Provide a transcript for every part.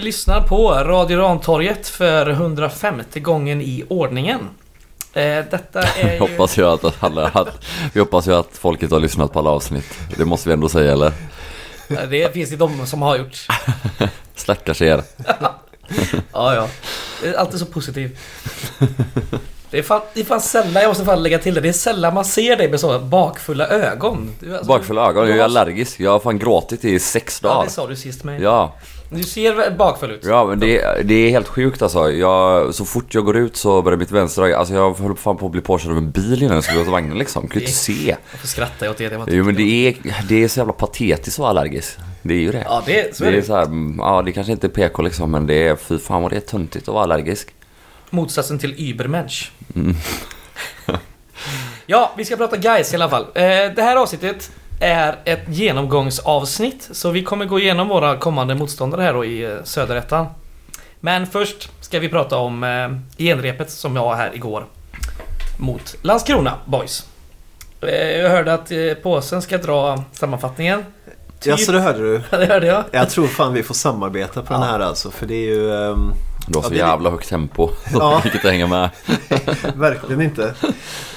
Ni lyssnar på Radio Rantorget för 105 gången i ordningen. Eh, detta är ju... hoppas jag att, alla, att, vi hoppas ju att folket har lyssnat på alla avsnitt. Det måste vi ändå säga eller? Det finns ju de som har gjort. Stackars er. Ja, ja. Det alltid så positiv. Det är, fan, det är fan sällan, jag måste fan lägga till det, det är sällan man ser dig med så bakfulla ögon. Du, alltså, Bakfulla ögon, jag är allergisk. Jag har fan gråtit i sex Ja, dagar. det sa du sist med. Ja, Du ser bakfull ut. ja men det, det är helt sjukt alltså. Jag, så fort jag går ut så börjar mitt vänstra alltså jag höll fan på att bli påkörd av en bil innan jag skulle gå till vagnen liksom. Kunde inte se. Varför skrattar jag åt det? det Jo men det är, det är så jävla patetiskt att vara allergisk. Det är ju det. Ja, det, så det är är det. så här, ja det kanske inte är PK liksom men det är, fy fan vad det är töntigt att vara allergisk. Motsatsen till Übermensch. Mm. ja, vi ska prata guys i alla fall. Eh, det här avsnittet är ett genomgångsavsnitt. Så vi kommer gå igenom våra kommande motståndare här då i eh, Söderettan. Men först ska vi prata om eh, genrepet som jag har här igår. Mot Landskrona Boys. Eh, jag hörde att eh, påsen ska dra sammanfattningen. Ja, så det hörde du. Ja, det hörde jag. Jag tror fan vi får samarbeta på den här alltså. För det är ju... ehm, Du har Ja, så det- jävla högt tempo. Ja. Vilket att hänga med. verkligen inte.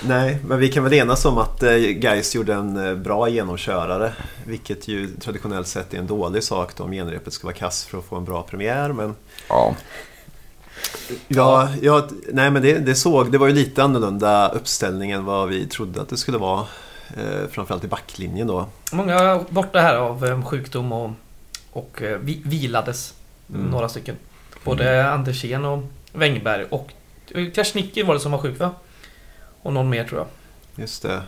Nej, men vi kan väl enas om att eh, Gais gjorde en eh, bra genomkörare. Vilket ju traditionellt sett är en dålig sak då, om genrepet ska vara kass för att få en bra premiär. Men Ja. ja, ja nej men det, det såg, det var ju lite annorlunda uppställning än vad vi trodde att det skulle vara. Eh, framförallt i backlinjen då. Många borta här av eh, sjukdom och, och vi, vilades. Mm. Några stycken. Både Andersén och Wängberg och Krasniqi var det som var sjuk va? Och någon mer tror jag. Just det.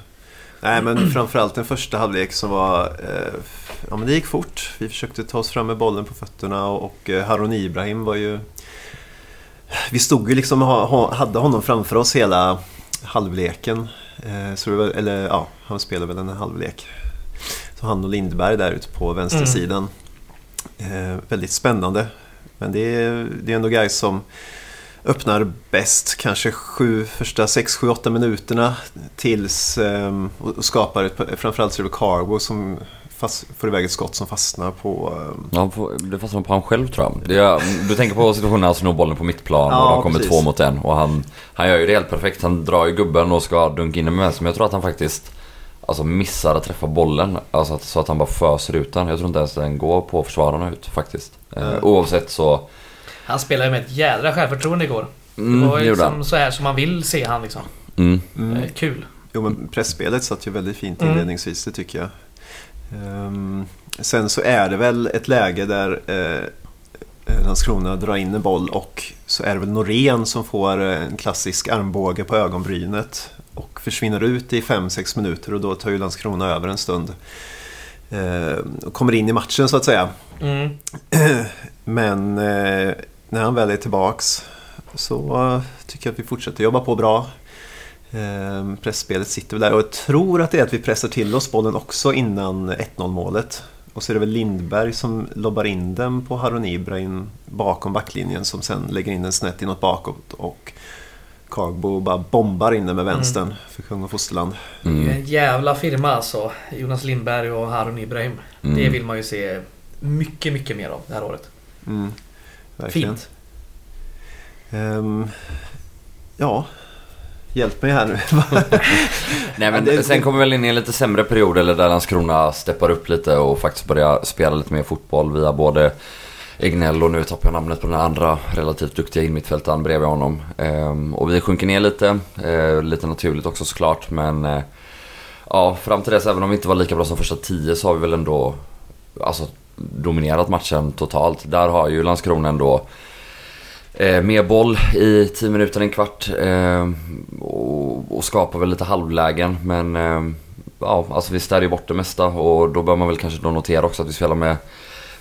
Nej men framförallt den första halvlek som var... Eh, ja men det gick fort. Vi försökte ta oss fram med bollen på fötterna och, och eh, Harun Ibrahim var ju... Vi stod ju liksom ha, ha, hade honom framför oss hela halvleken. Eh, så det var, eller ja, han spelade väl en halvlek. Så han och Lindberg där ute på vänstersidan. Eh, väldigt spännande. Men det är, det är ändå guys som öppnar bäst kanske sju, första 6, 7, 8 minuterna tills ehm, och skapar ett, framförallt så är det Cargo som fast, får iväg ett skott som fastnar på ehm, Ja, det fastnar på han själv tror jag. Det är, du tänker på situationen när han snor bollen på mittplan Ja, och de kommer precis. två mot en. Och han, han gör ju det helt perfekt. Han drar ju gubben och ska dunka in den med. Men jag tror att han faktiskt alltså, missar att träffa bollen. Alltså att, så att han bara föser ut den. Jag tror inte ens den går på försvararna ut faktiskt. Eh, Mm. oavsett så... Han spelade med ett jädra självförtroende igår. Mm, det var det ju liksom så här som man vill se han liksom. Mm. Eh, Kul. Jo men pressspelet satt ju väldigt fint Mm. inledningsvis, det tycker jag. Ehm, sen så är det väl ett läge där eh, Landskrona drar in en boll och så är det väl Norén som får eh, en klassisk armbåge på ögonbrynet och försvinner ut i 5-6 minuter och då tar ju Landskrona över en stund. Och kommer in i matchen så att säga. Mm. Men eh, när han väl är tillbaks så eh, tycker jag att vi fortsätter jobba på bra. Eh, pressspelet sitter väl där och jag tror att det är att vi pressar till oss bollen också innan 1-0 målet. Och så är det väl Lindberg som lobbar in den på Harun Ibrahim bakom backlinjen som sen lägger in den snett inåt bakåt och Kagbo bara bombar in den med vänstern för kung och fosterland. Mm. En jävla firma alltså. Jonas Lindberg och Harun Ibrahim. Mm. Det vill man ju se mycket, mycket mer av det här året. Mm. Fint. Ehm, ja, hjälp mig här nu. Nej men sen kommer vi väl in i en lite sämre period eller där Landskrona steppar upp lite och faktiskt börjar spela lite mer fotboll via både Egnell och nu tappar jag namnet på den andra relativt duktiga inmittfältaren bredvid honom. Ehm, och vi sjunker ner lite, eh, lite naturligt också såklart men eh, ja fram till dess även om vi inte var lika bra som första tio så har vi väl ändå alltså, dominerat matchen totalt. Där har ju Landskrona ändå Eh, mer boll i 10 minuter, en kvart. Eh, och, och skapar väl lite halvlägen. Men eh, ja, alltså vi städar ju bort det mesta. Och då bör man väl kanske då notera också att vi spelar med,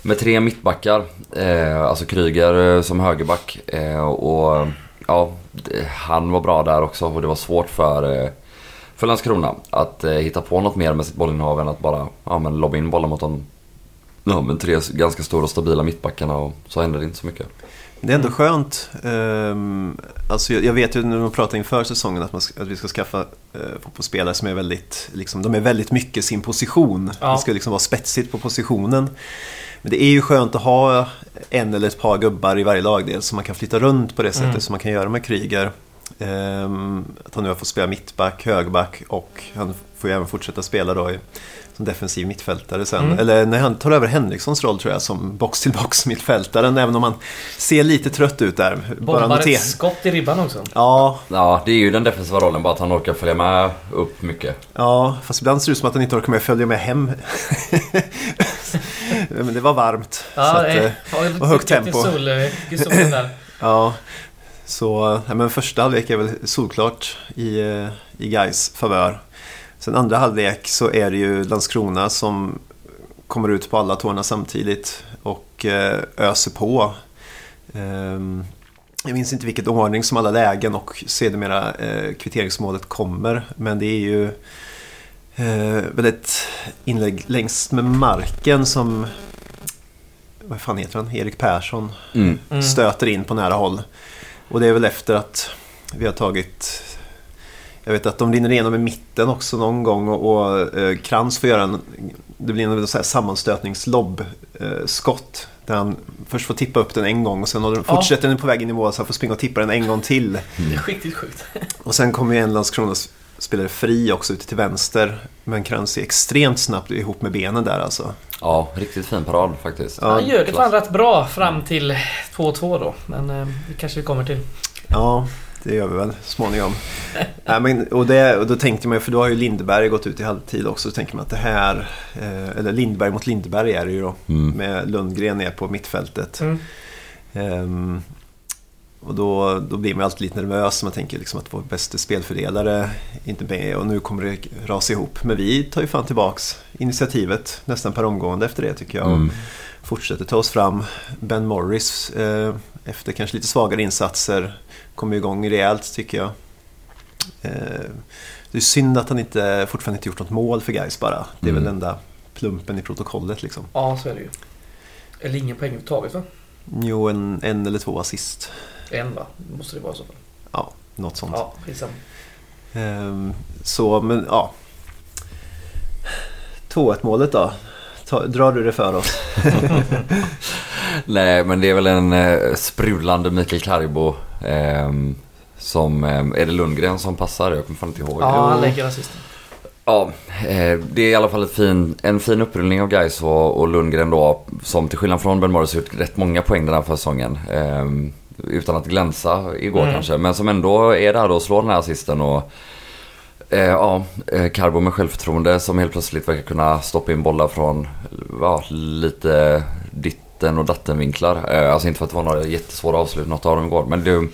med tre mittbackar. Eh, alltså Kryger eh, som högerback. Eh, och ja, han var bra där också. Och det var svårt för, eh, för Landskrona att eh, hitta på något mer med sitt bollinnehav än att bara ja, men lobba in bollen mot de ja, men tre ganska stora och stabila mittbackarna. Och så hände det inte så mycket. Det är ändå skönt. Um, alltså jag, jag vet ju när man pratar inför säsongen att, man, att vi ska skaffa uh, fotbollsspelare som är väldigt, liksom, de är väldigt mycket sin position. Ja. Det ska liksom vara spetsigt på positionen. Men det är ju skönt att ha en eller ett par gubbar i varje lagdel så man kan flytta runt på det sättet Mm. som man kan göra med Kryger. Ehm, att han nu har fått spela mittback, högback och han får ju även fortsätta spela då i, som defensiv mittfältare sen. Mm. Eller när han tar över Henrikssons roll tror jag som box-till-box mittfältaren även om han ser lite trött ut där. Bara ett skott i ribban också. Ja, Ja, det är ju den defensiva rollen, bara att han orkar följa med upp mycket. Ja, fast ibland ser det ut som att han inte orkar med att följa med hem. Men det var varmt. så Ja, att, eh, eh, har och högt tempo. Sol, eh, där. ja, så ja, men första halvlek är väl solklart i, i Gais favör. Sen andra halvlek så är det ju Landskrona som kommer ut på alla tårna samtidigt och eh, öser på. Ehm, jag minns inte vilket ordning som alla lägen och sedermera eh, kvitteringsmålet kommer. Men det är ju eh, väl ett inlägg längs med marken som vad fan heter han? Erik Persson Mm. Mm. stöter in på nära håll. Och det är väl efter att vi har tagit jag vet att de rinner igenom i mitten också någon gång och, och eh, Krantz får göra en det blir en så här sammanstötningslobb eh, där han först får tippa upp den en gång och sen håller- Ja. fortsätter den på väg in i mål så han får springa och tippa den en gång till. Det är riktigt sjukt. Och sen kommer ju en Landskronas spelare fri också ute till vänster. Men Krantz är extremt snabbt ihop med benen där alltså. Ja, riktigt fin parad faktiskt. Ja, Han gör det fan rätt bra fram till 2-2 då. Men eh, det kanske vi kommer till. Ja, det gör vi väl småningom. Nej, men, och, det, och då tänkte man ju, för då har ju Lindberg gått ut i halvtid också, så tänker man att det här, eh, eller Lindberg mot Lindberg är det ju då, Mm. med Lundgren ner på mittfältet. Mm. Ehm, och då, då blir man alltid lite nervös, man tänker liksom att vår bästa spelfördelare inte med och nu kommer det rasa ihop. Men vi tar ju fan tillbaks initiativet nästan per omgående efter det tycker jag. Mm. Fortsätter ta oss fram. Ben Morris, eh, efter kanske lite svagare insatser, kommer igång rejält tycker jag. Eh, det är synd att han inte, fortfarande inte gjort något mål för guys bara. Det är Mm. väl enda plumpen i protokollet liksom. Ja, så är det ju. Eller ingen poäng överhuvudtaget va? Jo, en, en eller två assist. En va? Måste det vara så fall. Ja, något sånt. Ja. Ehm, så, men ja. 2-1 målet då? Ta, drar du det för oss? Nej, men det är väl en eh, sprudlande Mikael Karibo. ehm, som, eh, är det Lundgren som passar? Jag kommer fan inte ihåg. Ja, han lägger assisten. Ja, eh, det är i alla fall ett fin, en fin upprullning av Gais och, och Lundgren då. Som till skillnad från Ben Morris har gjort rätt många poäng den här säsongen. Eh, utan att glänsa igår Mm. kanske. Men som ändå är där och slår den här assisten. Och, eh, ja, eh, Carbo med självförtroende som helt plötsligt verkar kunna stoppa in bollar från ja, lite ditten och dattenvinklar. Eh, alltså inte för att det var några jättesvåra avslut något av dem igår. Men det,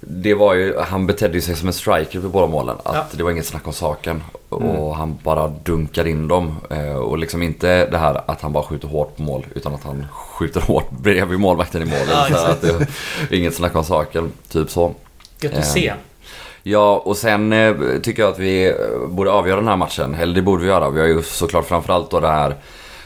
det var ju, han betedde sig som en striker vid båda målen. Att Ja. det var inget snack om saken. Mm. Och han bara dunkar in dem. Eh, och liksom inte det här att han bara skjuter hårt på mål. Utan att han skjuter hårt bredvid målvakten i mål. Ja, så att det inget snack om saken. Typ så. Gött Eh, att se. Ja, och sen eh, tycker jag att vi eh, borde avgöra den här matchen. Eller det borde vi göra. Vi har ju såklart framförallt då det här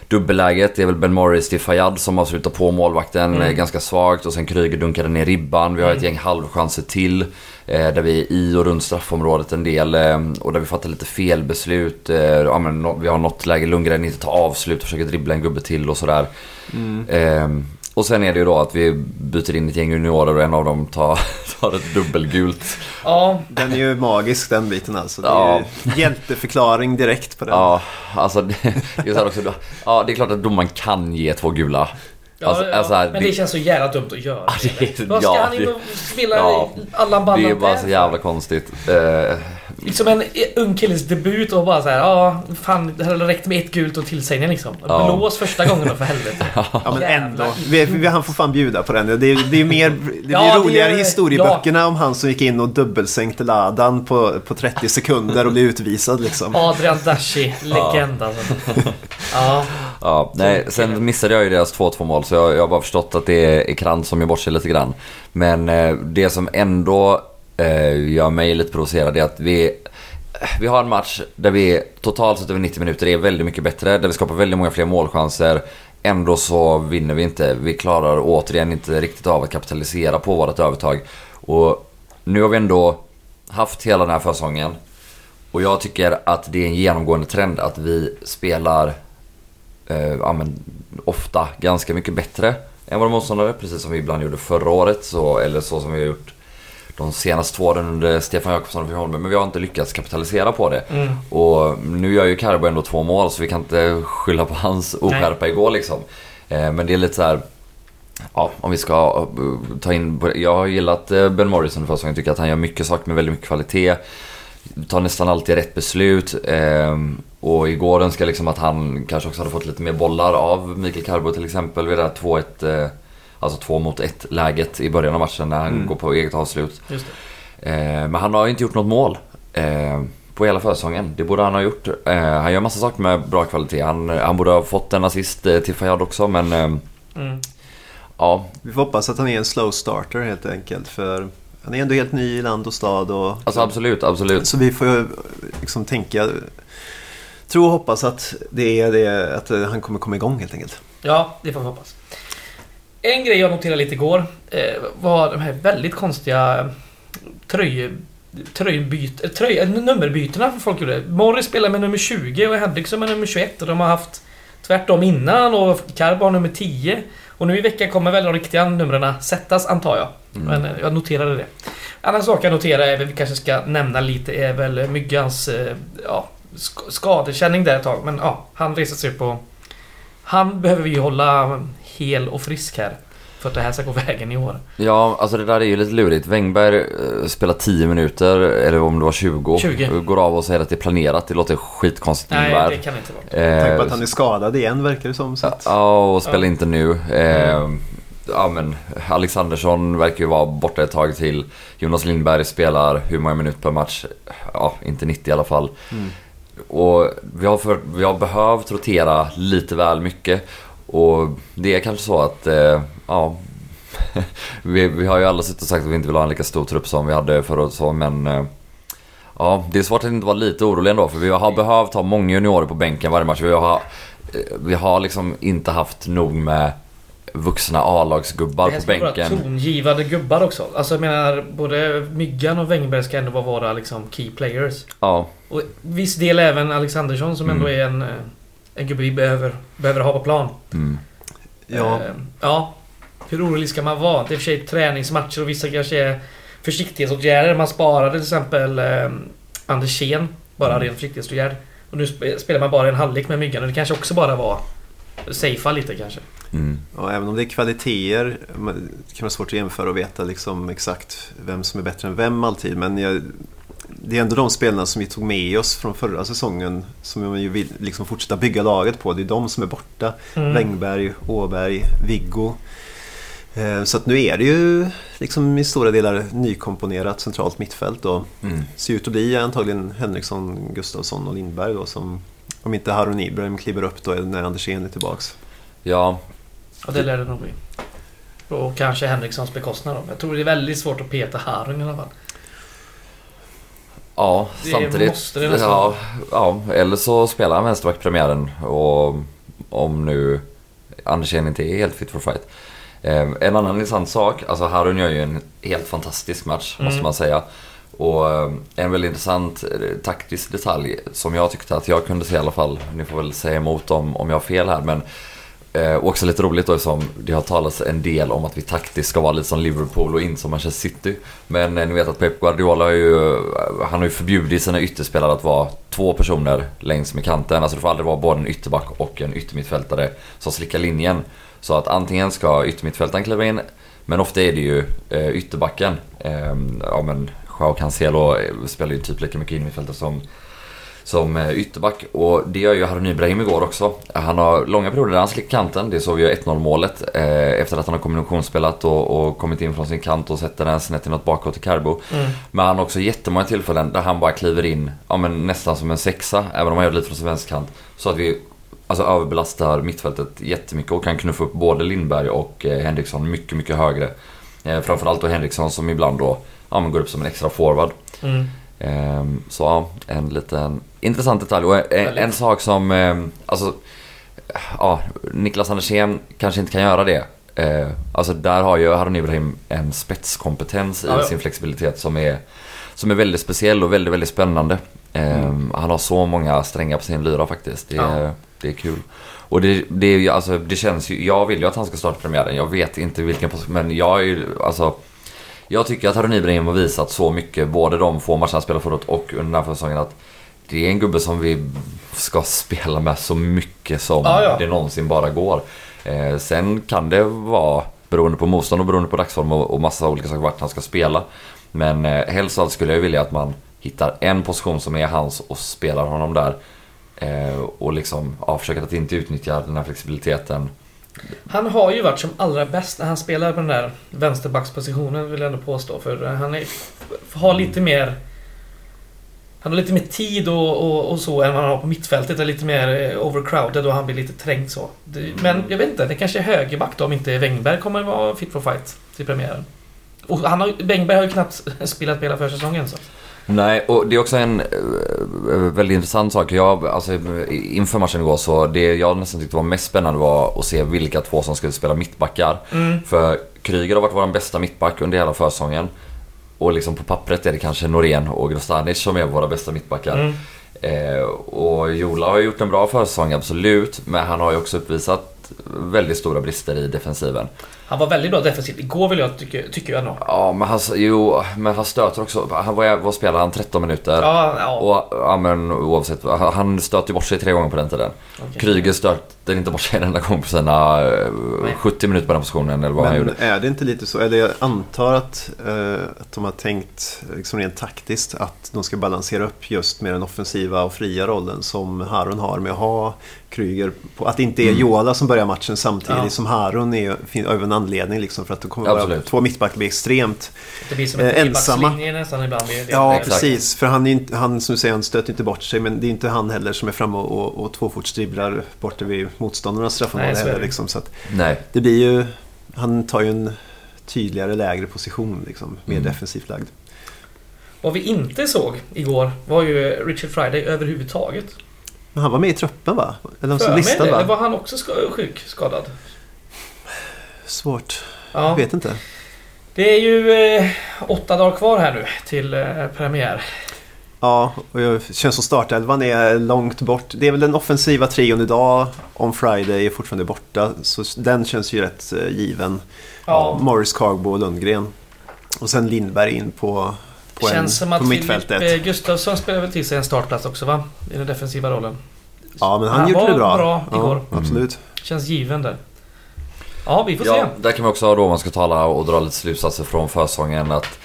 dubbelläget. Det är väl Ben Morris till Fayad som avslutar på målvakten Mm. eh, ganska svagt. Och sen Kryger dunkade ner ribban. Vi har ett gäng halvchanser till. Eh, där vi är i och runt straffområdet en del. Eh, och där vi fattar lite felbeslut. Eh, ja, men, vi har något läge Lundgren inte tar avslut och försöker dribbla en gubbe till och sådär. Eh, och sen är det ju då att vi byter in ett gäng juniorer och en av dem tar, tar ett dubbelgult. Ja, Den är ju magisk den biten alltså. Det är Ja. ju hjälteförklaring direkt på den. Ja, alltså det, det är så här också. Ja, det är klart att domaren kan ge två gula. Alltså, ja. alltså här, men det känns så jävla dumt att göra. Ja, det är- Vad ska ja, han in det- och spela ja. alla ballar det är bara så för? jävla konstigt. Eh, Liksom en ung killes debut och bara så här, ja, fan, det hade räckt med ett gult och tillsägning liksom. Ja. Blås första gången då för helvete. Ja men ändå. Vi, vi, han får fan bjuda på den. Det, är- det är mer, det blir Ja, det roligare är- i historieböckerna om han som gick in och dubbelsänkte ladan på, på 30 sekunder och blev utvisad liksom. Adrian Dashi, legend alltså. Ja, ja, nej, sen missade jag ju deras 2-2 mål så jag, jag har bara förstått att det är Krantz som gör bort sig lite grann. Men eh, det som ändå eh, gör mig lite provocerad är att vi vi har en match där vi totalt sett över 90 minuter är väldigt mycket bättre. Där vi skapar väldigt många fler målchanser. Ändå så vinner vi inte. Vi klarar återigen inte riktigt av att kapitalisera på vårt övertag. Och nu har vi ändå haft hela den här försäsongen. Och jag tycker att det är en genomgående trend att vi spelar eh, ja, men, ofta ganska mycket bättre än våra motståndare. Precis som vi ibland gjorde förra året, så, eller så som vi har gjort de senaste två åren under Stefan Jakobsson och Fiholmen. Men vi har inte lyckats kapitalisera på det. Mm. Och nu gör ju Carbo ändå två mål så vi kan inte skylla på hans oskärpa igår liksom. Eh, men det är lite så här. Ja, om vi ska eh, ta in... Jag har gillat eh, Ben Morrison för säsongen. Tycker att han gör mycket saker med väldigt mycket kvalitet. Tar nästan alltid rätt beslut. Och igår önskar jag liksom att han kanske också hade fått lite mer bollar av Mikael Carbo till exempel vid det här 2-1... Alltså två mot ett läget i början av matchen när han Mm. går på eget avslut. Just det. Eh, men han har ju inte gjort något mål eh, på hela försäsongen. Det borde han ha gjort. Eh, han gör massa saker med bra kvalitet. Han, han borde ha fått en assist eh, till Fayad också men eh, Mm. ja. Vi får hoppas att han är en slow starter helt enkelt. För han är ändå helt ny i land och stad. Och, Alltså absolut, absolut. Så vi får liksom tänka, tro och hoppas att det är det, att han kommer komma igång helt enkelt. Ja, det får vi hoppas. En grej jag noterade lite igår eh, var de här väldigt konstiga tröj... Tröjbyt, eh, tröj, eh, nummerbytena för folk gjorde. Morris spelar med nummer 20 och Henriksson med nummer 21 och de har haft tvärtom innan och Karbo har nummer 10. Och nu i veckan kommer väl de riktiga numren sättas antar jag. Mm. Men jag noterade det. Andra saker jag noterar är vi kanske ska nämna lite, är väl Myggans ja, sk- skadekänning där ett tag. Men ja, han reser sig upp och... Han behöver vi hålla hel och frisk här. För att det här ska gå vägen i år. Ja, alltså det där är ju lite lurigt. Wängberg eh, spelar 10 minuter, eller om det var 20. 20. Går av och säger att det är planerat. Det låter skitkonstigt Nej, det kan inte vara. Eh, Tänk på att han är skadad igen verkar det som. Så att, Ja, och spelar Ja. inte nu. Eh, ja, men Alexandersson verkar ju vara borta ett tag till. Jonas Lindberg spelar hur många minuter per match? Ja, inte 90 i alla fall. mm. Och vi har, för, vi har behövt rotera lite väl mycket. Och det är kanske så att, eh, ja. vi, vi har ju alla suttit och sagt att vi inte vill ha en lika stor trupp som vi hade förra året. så, Men eh, ja, det är svårt att inte vara lite orolig ändå. För vi har behövt ha många juniorer på bänken varje match. Vi har, eh, vi har liksom inte haft nog med vuxna A-lagsgubbar Det på ska vara bänken. tongivande gubbar också. Alltså jag menar, både Myggan och Wängberg ska ändå vara våra liksom, key players. Ja, Och viss del även Alexandersson som ändå Mm. är en, eh, en gubbe vi behöver, behöver ha på plan. mm. ja, Eh, ja. Hur orolig ska man vara? Det är i och för sig träningsmatcher och vissa kanske är försiktighetsåtgärder. Man sparade till exempel eh, Anders Kén, bara Mm. ren försiktighetsåtgärd. Och nu sp- spelar man bara en halvlek med Myggan och det kanske också bara var safea lite kanske. Mm. och även om det är kvaliteter det kan vara svårt att jämföra och veta liksom exakt vem som är bättre än vem alltid. Men jag, det är ändå de spelarna som vi tog med oss från förra säsongen som vi vill liksom fortsätta bygga laget på. Det är de som är borta. Mm. Wängberg, Åberg, Viggo. Eh, Så att nu är det ju liksom i stora delar nykomponerat centralt mittfält och Mm. ser ut att bli antagligen Henriksson, Gustafsson och Lindberg då som om inte Harun Ibrahim kliver upp då när Andersén är tillbaks. Ja, Ja, det lär det nog bli. Och kanske Henrikssons bekostnad då. Jag tror det är väldigt svårt att peta Harun i alla fall. Ja, Det samtidigt. måste det nästan ja, ja, eller så spelar han vänsterback-premiären och om nu Andersén inte är helt fit for fight. Eh, en annan intressant sak, alltså Harun gör ju en helt fantastisk match måste Mm. man säga. Och eh, en väldigt intressant eh, taktisk detalj som jag tyckte att jag kunde se i alla fall. Ni får väl säga emot om, om jag har fel här men Eh, och också lite roligt då som det har talats en del om att vi taktiskt ska vara lite som Liverpool och inte som Manchester City. Men eh, ni vet att Pep Guardiola har ju, eh, han har ju förbjudit sina ytterspelare att vara två personer längs med kanten. Alltså det får aldrig vara både en ytterback och en yttermittfältare som slickar linjen. Så att antingen ska yttermittfältaren kliva in, men ofta är det ju eh, ytterbacken. Eh, ja men Joao Cancelo eh, spelar ju typ lika mycket innermittfältare som som eh, ytterback. Och det gör ju Harun Ibrahim igår också. Han har långa perioder där han slickar kanten. Det såg vi ju 1-0 målet eh, efter att han har kombinationsspelat och, och kommit in från sin kant och sätter den snett inåt bakåt till Carbo. Mm. Men han har också jättemånga tillfällen där han bara kliver in, ja men nästan som en sexa, även om han gör det lite från sin vänsterkant. Så att vi alltså, överbelastar mittfältet jättemycket och kan knuffa upp både Lindberg och eh, Henriksson mycket, mycket högre. Eh, framförallt då Henriksson som ibland då ja, går upp som en extra forward. Mm. Ehm, så ja, en liten intressant detalj. Och en, en sak som, ehm, alltså, ja, Niklas Andersén kanske inte kan göra det. Eh, alltså där har ju Harun Ibrahim en spetskompetens i Ja, ja. sin flexibilitet som är, som är väldigt speciell och väldigt, väldigt spännande. Ehm, Han har så många strängar på sin lyra faktiskt. Det är, Ja. det är kul. Och det, det, är ju, alltså, det känns ju, jag vill ju att han ska starta premiären. Jag vet inte vilken position, men jag är ju, alltså jag tycker att Harun Ibrahim har visat så mycket, både de få matcherna han spelar förut och under den här försäsongen att det är en gubbe som vi ska spela med så mycket som Ja, ja. det någonsin bara går. Eh, sen kan det vara, beroende på motstånd och beroende på dagsform och, och massa olika saker vart han ska spela. Men eh, helst av allt skulle jag vilja att man hittar en position som är hans och spelar honom där. Eh, och liksom ja, försöker att inte utnyttja den här flexibiliteten. Han har ju varit som allra bäst när han spelar på den där vänsterbackspositionen vill jag ändå påstå. För han är, har lite mer... Han har lite mer tid och, och, och så än vad han har på mittfältet. Är lite mer eh, overcrowded och han blir lite trängd så. Det, men jag vet inte, det kanske är högerback då om inte Wängberg kommer vara fit for fight till premiären. Och han har, Wängberg har ju knappt spelat på hela försäsongen så. Nej, och det är också en eh, väldigt intressant sak. Jag, alltså, inför matchen igår så det jag nästan tyckte var mest spännande var att se vilka två som skulle spela mittbackar. Mm. För Kryger har varit vår bästa mittback under hela försäsongen. Och liksom på pappret är det kanske Norén och Grostanic som är våra bästa mittbackar. Mm. Eh, och Jola har gjort en bra försäsong, absolut. Men han har ju också uppvisat väldigt stora brister i defensiven. Han var väldigt bra defensivt igår vill jag tycka, tycker jag nog. Ja, men han, jo, men han stöter också. Han, vad, vad spelar han? 13 minuter? Ja, ja. Och, ja men oavsett, han stöter bort sig tre gånger på den tiden. okej. Kryger stöter inte bort sig en enda gång på sina eh, Nej. 70 minuter på den positionen eller vad han Men gjorde. är det inte lite så, eller jag antar att, eh, att de har tänkt liksom rent taktiskt att de ska balansera upp just med den offensiva och fria rollen som Harun har med att ha Kryger. På, att det inte är Mm. Joala som börjar matchen samtidigt Ja. som Harun är fin- av en anledning liksom för att då kommer bara två mittbackar bli extremt Det blir som Eh, en ensamma. nästan ibland. Ja, Exakt. precis. För han, är inte, han som du säger, han stöter inte bort sig. Men det är inte han heller som är framme och, och, och tvåfotsdribblar borta vid motståndarnas straffområde Nej, så är heller. det. Liksom. Så att Nej. det blir ju... Han tar ju en tydligare lägre position, liksom, mer Mm. defensivt lagd. Vad vi inte såg igår var ju Richard Friday överhuvudtaget. Men han var med i truppen va? Eller För mig listad det, va? var han också ska, sjuk, skadad? Svårt. Ja. Jag vet inte. Det är ju eh, åtta dagar kvar här nu till eh, premiär. Ja, och jag känns som startelvan är långt bort. Det är väl den offensiva trion idag. On Friday är fortfarande borta. Så den känns ju rätt eh, given. Ja. Morris, Cargbo och Lundgren. Och sen Lindberg in på, på, en, Känns som på att mittfältet. Filip eh, Gustafsson spelar väl till sig en startplats också va? I den defensiva rollen. Ja, men han, Han gjorde var det bra. bra igår. Ja, absolut. Känns given där. Ja, vi får Ja, se. där kan vi också då man ska tala och dra lite slutsatser från försäsongen att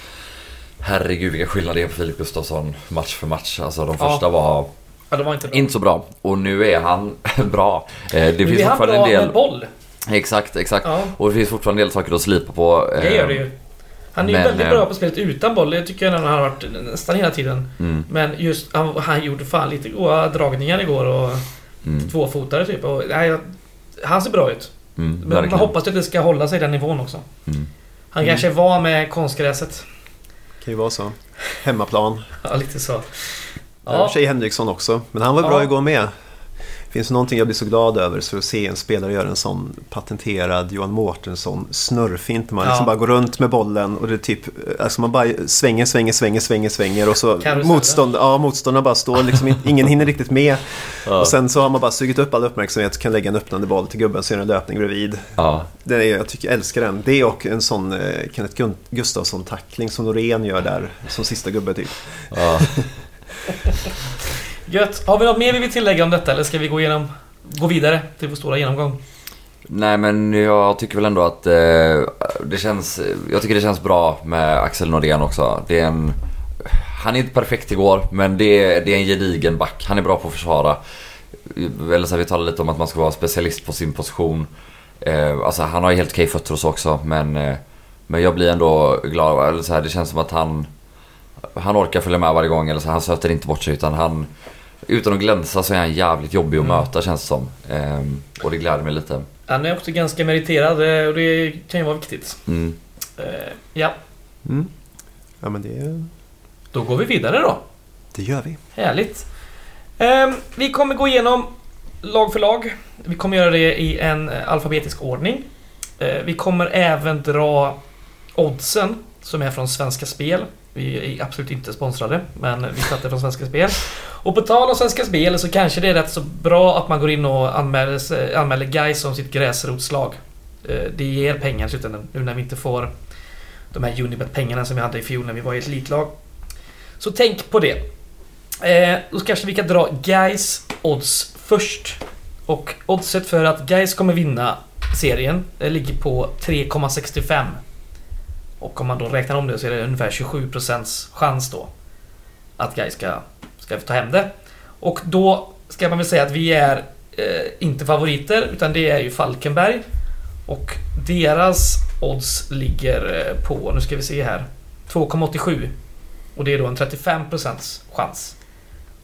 Herregud vilka skillnader det är på Filip Gustafsson match för match. Alltså de Ja. första var Ja, det var inte bra. inte så bra. Och nu är han bra. Eh, Det nu finns är han fortfarande bra en del... med boll. Exakt, exakt. Ja, Och det finns fortfarande en del saker att slipa på. det gör det Eh, ju. Han är ju men, väldigt eh, bra på spelet utan boll. Det tycker jag han har varit nästan hela tiden. Mm, Men just han, han gjorde fan lite goda dragningar igår och mm, tvåfotare typ. Och, nej, han ser bra ut. Mm, Men man hoppas att det ska hålla sig den nivån också. Mm. Han Mm. kanske var med konstgräset. Kan ju vara så. Hemmaplan. Ja, lite så. Ja. För sig Henriksson också. Men han var bra Ja. igår med. Finns det någonting jag blir så glad över så att se en spelare göra en sån patenterad Johan Mårtensson snurrfint. Man Ja. liksom bara går runt med bollen och det är typ, alltså man bara svänger, svänger, svänger, svänger, svänger och så motstånd, ja, motståndarna bara står liksom, in- ingen hinner riktigt med. Ja. Och sen så har man bara sugit upp all uppmärksamhet och kan lägga en öppnande boll till gubben så är det en löpning bredvid. Ja. Det är, jag tycker jag älskar den. Det och en sån eh, Kenneth Gustafsson-tackling som Norén gör där som sista gubbe typ. Ja. gött. Har vi något mer vi vill tillägga om detta eller ska vi gå igenom... Gå vidare till vår stora genomgång? Nej men jag tycker väl ändå att eh, det känns, jag tycker det känns bra med Axel Norén också. Det är en, han är inte perfekt igår men det är, det är en gedigen back. Han är bra på att försvara. Eller så här, vi talade lite om att man ska vara specialist på sin position. Eh, alltså han har ju helt okej fötter och så också men, eh, men jag blir ändå glad. Eller så här, det känns som att han, han orkar följa med varje gång. Eller så, han söter inte bort sig utan han utan att glänsa så är han jävligt jobbig att Mm. möta känns det som. Ehm, och det gläder mig lite. Han är också ganska meriterad eh, och det kan ju vara viktigt. Mm. Eh, Ja, Mm. Ja men det, då går vi vidare då. det gör vi. Härligt. Ehm, vi kommer gå igenom lag för lag. Vi kommer göra det i en eh, alfabetisk ordning. Eh, vi kommer även dra oddsen som är från Svenska Spel. Vi är absolut inte sponsrade, men vi satte från Svenska Spel. Och på tal om Svenska Spel så kanske det är rätt så bra att man går in och anmäler, anmäler Gais som sitt gräsrotslag. Eh, det ger pengar i slutändan nu när vi inte får de här Unibet-pengarna som vi hade i fjol när vi var i ett elitlag. Så tänk på det. Eh, då kanske vi kan dra Gais odds först. Och oddset för att Gais kommer vinna serien det ligger på 3,65. Och om man då räknar om det så är det ungefär 27% chans då att Guy ska, ska ta hem det. Och då ska man väl säga att vi är eh, inte favoriter utan det är ju Falkenberg. Och deras odds ligger eh, på, nu ska vi se här, 2,87. Och det är då en 35% chans.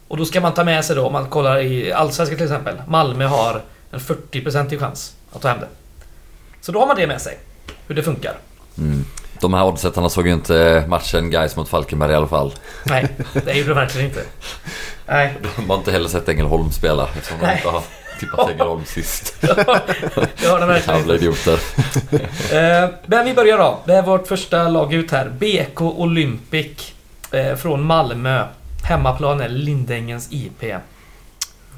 Och då ska man ta med sig då, om man kollar i Allsvenskan till exempel. Malmö har en 40% chans att ta hem det. Så då har man det med sig. Hur det funkar. Mm. De här oddsättarna såg ju inte matchen guys mot Falkenberg i alla fall. Nej, det gjorde de verkligen inte. Nej. De har inte heller sett Ängelholm spela eftersom de Nej. inte har tippat Ängelholm sist. Det har de verkligen Jävla idioter. Eh, Men vi börjar då. Det är vårt första lag ut här. BK Olympic eh, från Malmö. Hemmaplan är Lindängens IP.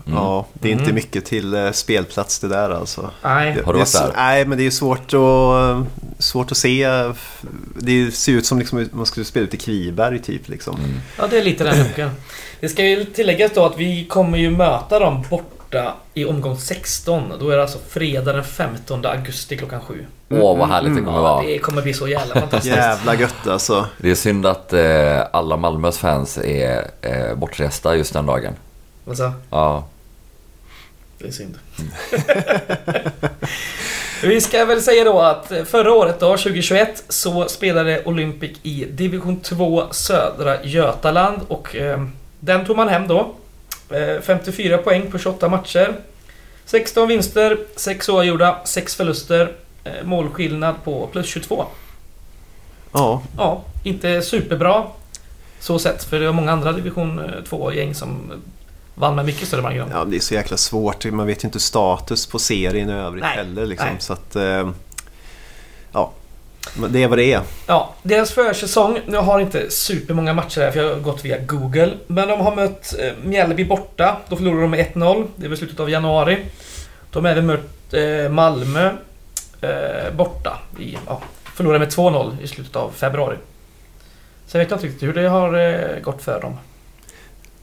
Mm. Ja, det är inte Mm. mycket till eh, spelplats det där alltså. Nej. Det, Har du varit så- där? Nej, men det är svårt att, svårt att se. Det ser ut som liksom man skulle spela ut i Kviberg typ liksom. Mm. Ja, det är lite den luckan. Det ska ju tilläggas då att vi kommer ju möta dem borta i omgång 16. Då är det alltså fredag den 15 augusti klockan 7. Åh vad härligt det kommer Ja, vara. det kommer bli så jävla fantastiskt. Jävla gött alltså. Det är synd att eh, alla Malmös fans är eh, bortresta just den dagen. Alltså, Ja, det är synd. Vi ska väl säga då att förra året då, 2021, så spelade Olympic i division 2 södra Götaland och eh, den tog man hem då. Eh, 54 poäng på 28 matcher. 16 vinster, 6 oavgjorda, 6 förluster. Eh, målskillnad på plus 22. Ja, Ja, inte superbra så sett, för det var många andra division 2-gäng som vann med mycket större marginal. ja, det är så jäkla svårt. Man vet ju inte status på serien i övrigt Nej, heller liksom. nej. Så att, eh, ja. Det är vad det är. Ja, deras försäsong, nu har inte supermånga matcher här för jag har gått via Google. Men de har mött eh, Mjällby borta. Då förlorade de med 1-0. Det var i slutet av januari. De har även mött eh, Malmö borta. I, ja, förlorade med 2-0 i slutet av februari. Sen vet jag inte riktigt hur det har gått för dem.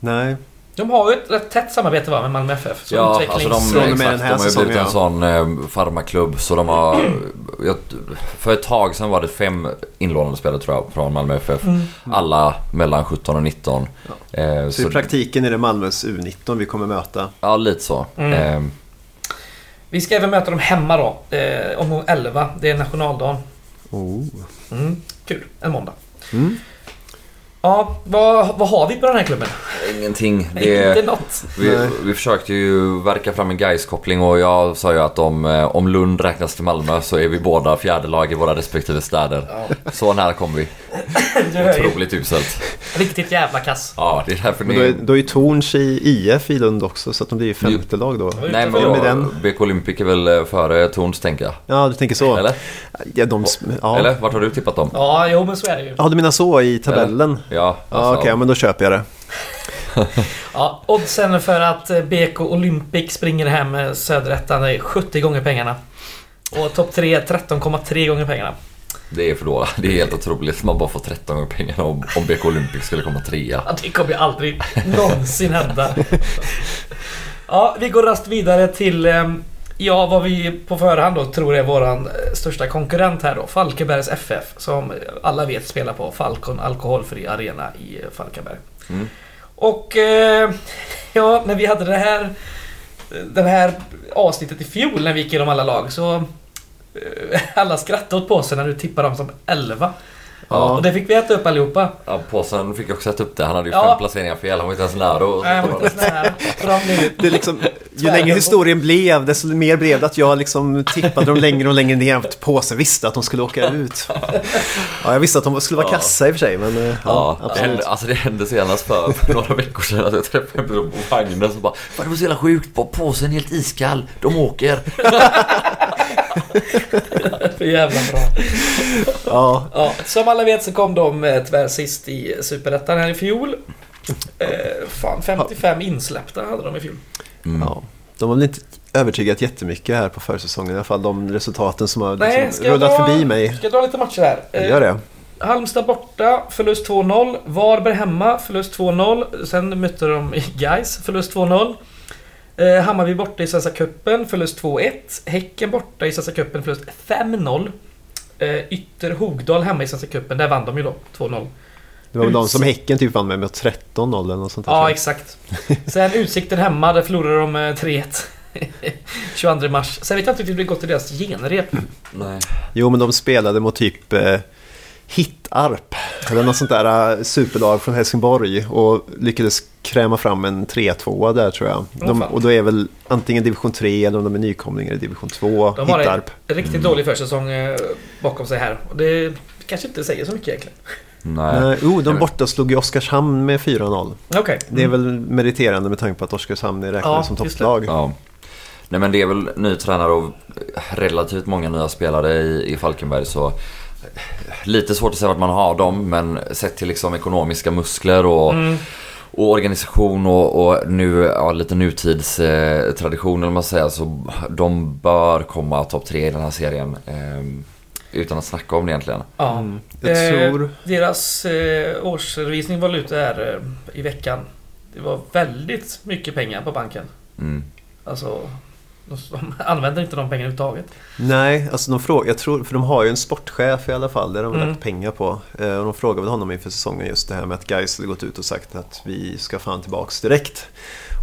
Nej, De har ju ett rätt tätt samarbete va, med Malmö FF. Så ja utvecklings- alltså de, exakt, den här de har ju blivit en sån eh, farmaklubb så de har... Jag, för ett tag sedan var det fem inlånade spelare tror jag från Malmö FF. Mm. Alla mellan 17 och 19. Eh, så, i praktiken är det Malmös U19 vi kommer möta. Ja, lite så. Mm. Eh, Vi ska även möta dem hemma då. Eh, omgång 11. Det är nationaldagen. Oh. Mm, kul. En måndag. Mm. Ja, vad, vad har vi på den här klubben? ingenting. Inte Det, något. vi, vi försökte ju verka fram en guys koppling och jag sa ju att om, eh, om Lund räknas till Malmö så är vi båda fjärde lag i våra respektive städer. Ja, Så nära kom vi. Otroligt uselt. Riktigt jävla kass. Ja, det är därför Men då är, ni... då är Torns i IF i Lund också så att de blir ju femte lag då. Nej men den. BK Olympic är väl eh, före Torns tänker jag. Ja, du tänker så. Eller? Ja, de, ja. Eller? Vart har du tippat dem? Ja, jo men så är det ju. ja, du menar så i tabellen? Ja, Ja, alltså, okej, men då köper jag det. Ja, oddsen för att eh, BK Olympic springer hem med Söderettan är 70 gånger pengarna. Och topp 3 är 13,3 gånger pengarna. Det är för dåligt. Det är helt otroligt. Man bara får 13 gånger pengarna om, om BK Olympic skulle komma trea. Ja, det kommer ju aldrig någonsin hända. Ja, vi går rast vidare till ehm, Ja, vad vi på förhand då tror är våran eh, största konkurrent här då. Falkenbergs FF. Som alla vet spelar på Falcon Alkoholfri Arena i eh, Falkenberg. Mm. Och eh, ja, när vi hade det här det här avsnittet i fjol när vi gick igenom alla lag så alla skrattade åt påsen när du tippade dem som 11. Ja. Och det fick vi äta upp allihopa. Ja, påsen fick jag också sätta upp det. Han hade ju Ja. fem placeringar fel. Han var inte ens nära och Nej, inte de blev- Det är liksom, ju längre historien blev, desto mer blev det att jag liksom tippade dem längre och längre ner. Att Påsen visste att de skulle åka ut. Ja, jag visste att de skulle vara Ja. kassa i och för sig, men eh, ja, Ja, det absolut. hände, alltså det hände senast för, för några veckor sedan att jag träffade en person på vagnen som bara Fan det var så jävla sjukt, på påsen är helt iskall, de åker. För jävla bra. Ja, Ja, som alla vet så kom de eh, tyvärr sist i Superettan här i fjol. Eh, fan, 55 insläppta hade de i fjol. Mm. ja. De har väl inte övertygat jättemycket här på försäsongen i alla fall. De resultaten som har Nej, liksom rullat dra- förbi mig. Ska jag dra lite matcher här? Eh, Gör det. Halmstad borta, förlust 2-0. Varberg hemma, förlust 2-0. Sen mötte de Gais förlust 2-0. Eh, Hammarby borta i Svenska Cupen, förlust 2-1. Häcken borta i Svenska Cupen, förlust 5-0. Eh, Ytter Hogdal hemma i Svenska Cupen, där vann de ju då, 2-0. Det var väl de som Uts- Häcken typ vann med, med 13-0 eller något sånt där. Ja, exakt. Sen Utsikten hemma, där förlorade de eh, 3-1. 22 mars. Sen vet jag inte riktigt hur det gått i deras genrep. Nej. Jo, men de spelade mot typ eh, Hittarp. Eller något sånt där eh, superlag från Helsingborg. Och lyckades kräma fram en 3-2 där tror jag. De, och då är väl antingen division 3 eller om de är nykomlingar i division 2. De har en Hittarp. riktigt dålig försäsong eh, bakom sig här. Och det kanske inte säger så mycket egentligen. Nej. Nej, oh, de borta slog ju Oskarshamn med 4-0. Okej. Det är väl meriterande med tanke på att Oskarshamn är räknade Ja, som topplag. Ja. Nej men det är väl ny tränare och relativt många nya spelare i, i Falkenberg så Lite svårt att säga vart man har dem men sett till liksom ekonomiska muskler och, Mm. och organisation och, och nu, ja, lite nutidstradition eh, tradition, eller vad man säger så de bör komma topp tre i den här serien. Eh, utan att snacka om det egentligen. Ja. Mm. Eh, tror... Deras eh, årsredovisning var ute här eh, i veckan. Det var väldigt mycket pengar på banken. Mm. Alltså, de, de använder inte de pengarna överhuvudtaget. Nej, alltså de frågar, jag tror, för de har ju en sportchef i alla fall, där de har Mm. lagt pengar på. Eh, och de frågade väl honom inför säsongen just det här med att Gais hade gått ut och sagt att vi ska fan tillbaks direkt.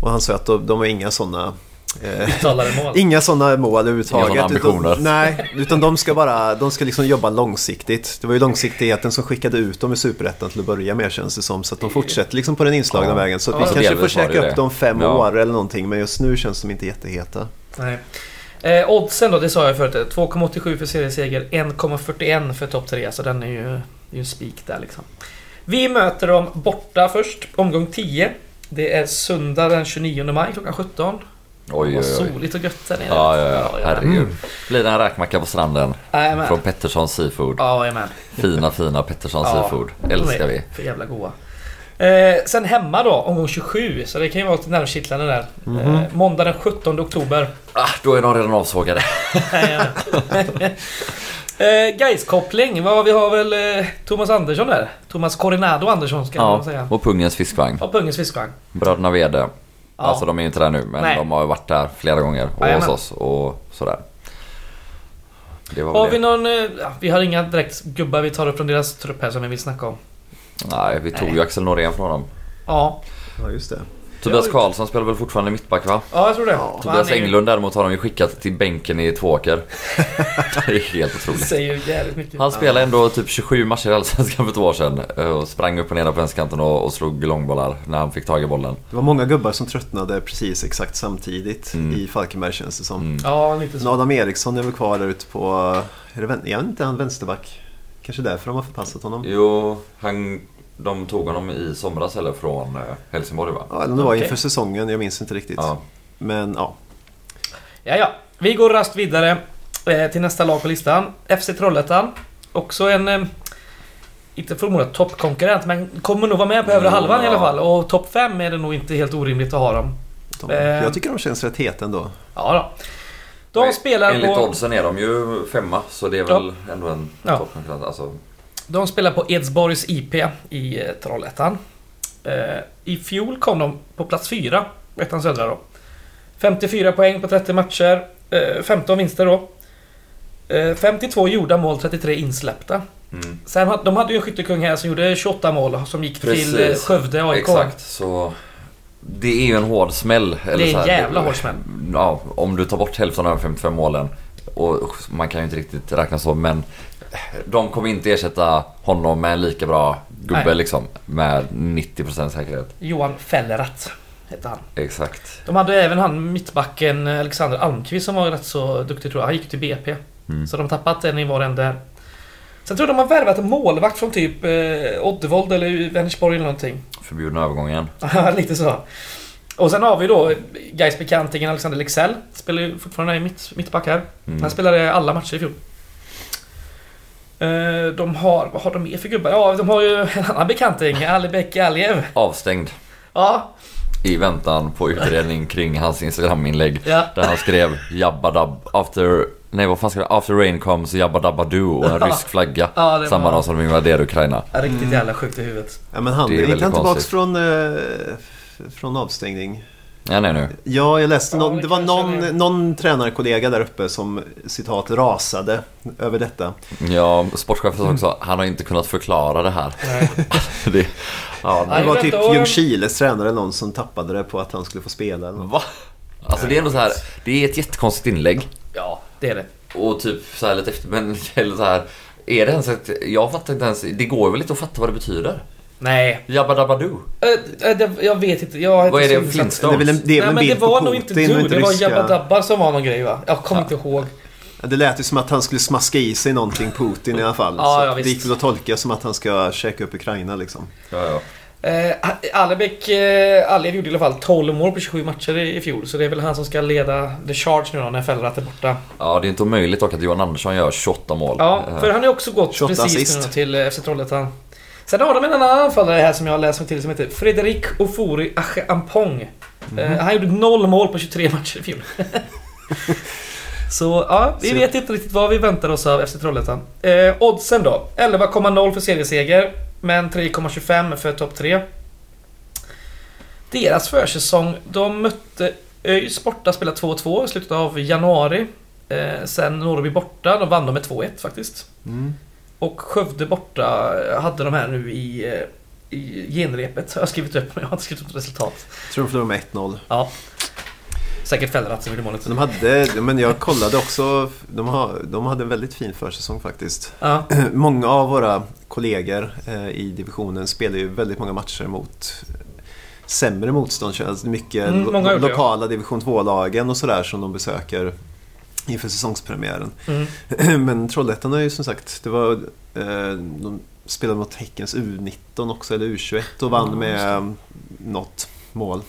Och han sa att de, de har inga sådana eh, mål. Inga sådana mål överhuvudtaget. Inga ambitioner. Utan, nej, utan de ska bara de ska liksom jobba långsiktigt. Det var ju långsiktigheten som skickade ut dem i Superettan till att börja med känns det som. Så att de fortsätter liksom på den inslagna Ja. vägen. Så att Ja, vi så kanske får det käka det. upp dem fem Ja. år eller någonting. Men just nu känns de inte jätteheta. Nej. Eh, oddsen då, det sa jag förut. 2,87 för serieseger, 1,41 för topp 3. Så den är ju, det är ju en spik där liksom. Vi möter dem borta först, omgång 10. Det är söndag den 29 maj klockan 17. Oj, Vad oj, oj. soligt och gött där nere. Ja, ja, ja. Herregud. Mm. Blir det en räkmacka på stranden? Jajamän. Från Petterssons Seafood. Ja, jajamän. Fina, fina Petterssons Ja, Seafood. Älskar vi. För jävla goa. Eh, sen hemma då, omgång 27. Så det kan ju vara lite nervkittlande där. Mhm. Eh, måndag den 17 oktober. Ah, då är de redan avsågade. Eh, Gais-koppling. Vi har väl eh, Thomas Andersson där. Thomas Coronado Andersson ska man Ja, säga. och Pungens fiskvagn. Ja, Pungens fiskvagn. Bröderna Wede. Ja. Alltså de är ju inte där nu men Nej. de har ju varit där flera gånger och Jajamän. hos oss och sådär. Det var Har vi det. någon... eh, Ja, vi har inga direkt gubbar vi tar upp från deras trupp här som vi vill snacka om. Nej, vi tog Nej. ju Axel Norén från dem. Ja, Ja, just det. Tobias. Karlsson spelar väl fortfarande mittback va? ja jag tror det. Ja, Tobias han är ju- Englund däremot har de ju skickat till bänken i Tvååker. det är helt Det otroligt. säger ju jävligt mycket. Han spelade ändå typ 27 matcher i Allsvenskan för två år sedan eh, och sprang upp och ner på vänsterkanten och, och slog långbollar när han fick tag i bollen. Det var många gubbar som tröttnade precis exakt samtidigt Mm. i Falkenberg känns det som. Mm. Ja, lite Men så. Adam Eriksson är väl kvar där ute på... Är, det, vän- är han inte han vänsterback? Kanske därför de har förpassat honom. Jo, han, de tog honom i somras eller från eh, Helsingborg va? Ja, eller om det var Okej. inför säsongen, jag minns inte riktigt. Ja. Men ja, Ja, ja. Vi går rast vidare eh, till nästa lag på listan. FC Trollhättan. Också en... Eh, inte förmodat toppkonkurrent, men kommer nog vara med på övre Ja. halvan i alla fall. Och topp 5 är det nog inte helt orimligt att ha dem. de, Eh. jag tycker de känns rätt heta ändå. Ja då. De spelar Enligt på... oddsen är de ju femma så det är väl ändå en Ja. toppkonkurrent. Alltså, De spelar på Edsborgs IP i eh, Trollhättan. Eh, I fjol kom de på plats 4, ettan södra då. 54 poäng på 30 matcher, eh, 15 vinster då. Eh, 52 gjorda mål, 33 insläppta. mm. Sen de hade ju en skyttekung här som gjorde 28 mål som gick till eh, Precis. Skövde AIK. Exakt, så det är ju en hård smäll. Eller Det är så en jävla hård smäll. Ja, om du tar bort hälften av de 55 målen. Och man kan ju inte riktigt räkna så men de kommer inte ersätta honom med en lika bra gubbe Nej. liksom. Med 90% säkerhet. Johan Fellerath hette han. Exakt. De hade även han mittbacken Alexander Almqvist som var rätt så duktig tror jag. Han gick till BP. Mm. Så de har tappat en i var en där. Sen tror jag de har värvat en målvakt från typ eh, Oddevold eller Vänersborg eller någonting. Förbjudna övergången. Ja, lite så. Och sen har vi då Gais bekantingen Alexander Lexell. Spelar ju fortfarande i mitt, mittback här. Mm. Han spelade alla matcher i fjol. Eh, De har, vad har de mer för gubbar? Ja, de har ju en annan bekanting, Alibek Aliev. Avstängd Ja, i väntan på utredning kring hans Instagram-inlägg. ja. Där han skrev Jabba Dab after... Nej vad fan skrev han? After rain comes Jabba Dabba Doo och en rysk flagga. ja det Samma var dag som de invaderade Ukraina. riktigt jävla sjukt i huvudet. Ja, men han Det är är inte väldigt han tillbaks från, eh, från avstängning? Ja, nej nu. Ja, jag läste Ja, någon, det det var någon, någon tränarkollega där uppe som citat rasade över detta. Ja, sportchefen sa också han har inte kunnat förklara det här. Nej. det, ja, Nej, Det var typ Ljungskiles tränare någon som tappade det på att han skulle få spela. Eller något. Va? Alltså det är ändå så här, det är ett jättekonstigt inlägg. Ja, det är det. Och typ så här lite efter, men eller så här. Är det ens ett, jag fattar inte ens, det går väl inte att fatta vad det betyder? Nej. Jabba Dabba Doo? Äh, äh, det, jag vet inte. Jag Vad är det, insatt. Det är väl en, det är Nej väl en men det bild på var nog inte du, inte det var ryska. Jabba Dabba som var någon grej va? Jag kommer inte ihåg. Ja, Det lät ju som att han skulle smaska i sig någonting, Putin i alla fall. Ja, så ja, det gick väl att tolka som att han ska käka upp Ukraina liksom. Ja, ja. Eh, Alebek, eh, Alev gjorde i alla fall 12 mål på 27 matcher i, i fjol. Så det är väl han som ska leda the charge nu då när Fellrath är borta. ja, det är inte omöjligt dock att Johan Andersson gör 28 mål. Ja, Eh, för han har också gått 28 precis nu till eh, FC Trollhättan. Sen har de en annan anfallare här som jag har läst mig till som heter Fredrik Ofori Ache Ampong. Eh, han gjorde noll mål på 23 matcher i fjol. Så ja, vi Så- vet inte riktigt vad vi väntar oss av FC Trollhättan. Eh, oddsen då. 11,0 för serieseger. Men 3,25 för topp 3. Deras försäsong, de mötte ÖIS borta, spelade 2-2 i slutet av januari. Eh, sen Norrby borta, de vann de med 2-1 faktiskt. Mm. Och Skövde borta hade de här nu i, eh, i genrepet. Har jag skrivit upp, men jag har inte skrivit upp resultat. Jag tror de förlorade med 1-0. Ja. Säkert Fellrath som gjorde målet. De hade, men jag kollade också, de, har, de hade en väldigt fin försäsong faktiskt. Ja. Många av våra kollegor eh, i divisionen spelar ju väldigt många matcher mot sämre motstånd. Alltså mycket Mm, lo- många har gjort det, ja. lokala division 2-lagen och sådär som de besöker inför säsongspremiären. Mm. Men Trollhättan är ju som sagt, det var, eh, de spelade mot Häckens U19 också, eller U21 och vann Ja, med något mål.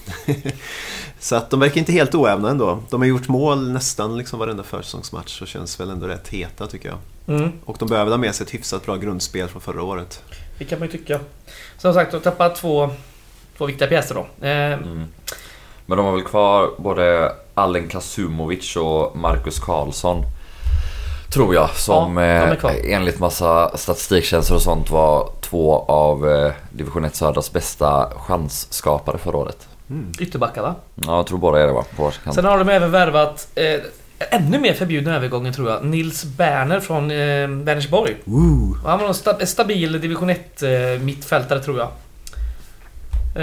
så att de verkar inte helt oävna ändå. De har gjort mål nästan liksom varenda försäsongsmatch och känns väl ändå rätt heta tycker jag. Mm. Och de behöver ha med sig ett hyfsat bra grundspel från förra året. Det kan man ju tycka. Som sagt, de tappade två, två viktiga pjäser då. Eh, Mm. Men de har väl kvar både Allen Kasumovic och Marcus Karlsson. Tror jag. Som Ja, eh, enligt massa statistiktjänster och sånt var två av eh, Division 1 Södras bästa chansskapare förra året. Mm. Ytterbackar va? Ja, jag tror båda är det va? På. Sen har de även värvat eh, ännu mer förbjudna övergången tror jag. Nils Berner från eh, Vänersborg. Han var en sta- stabil division 1 eh, mittfältare tror jag.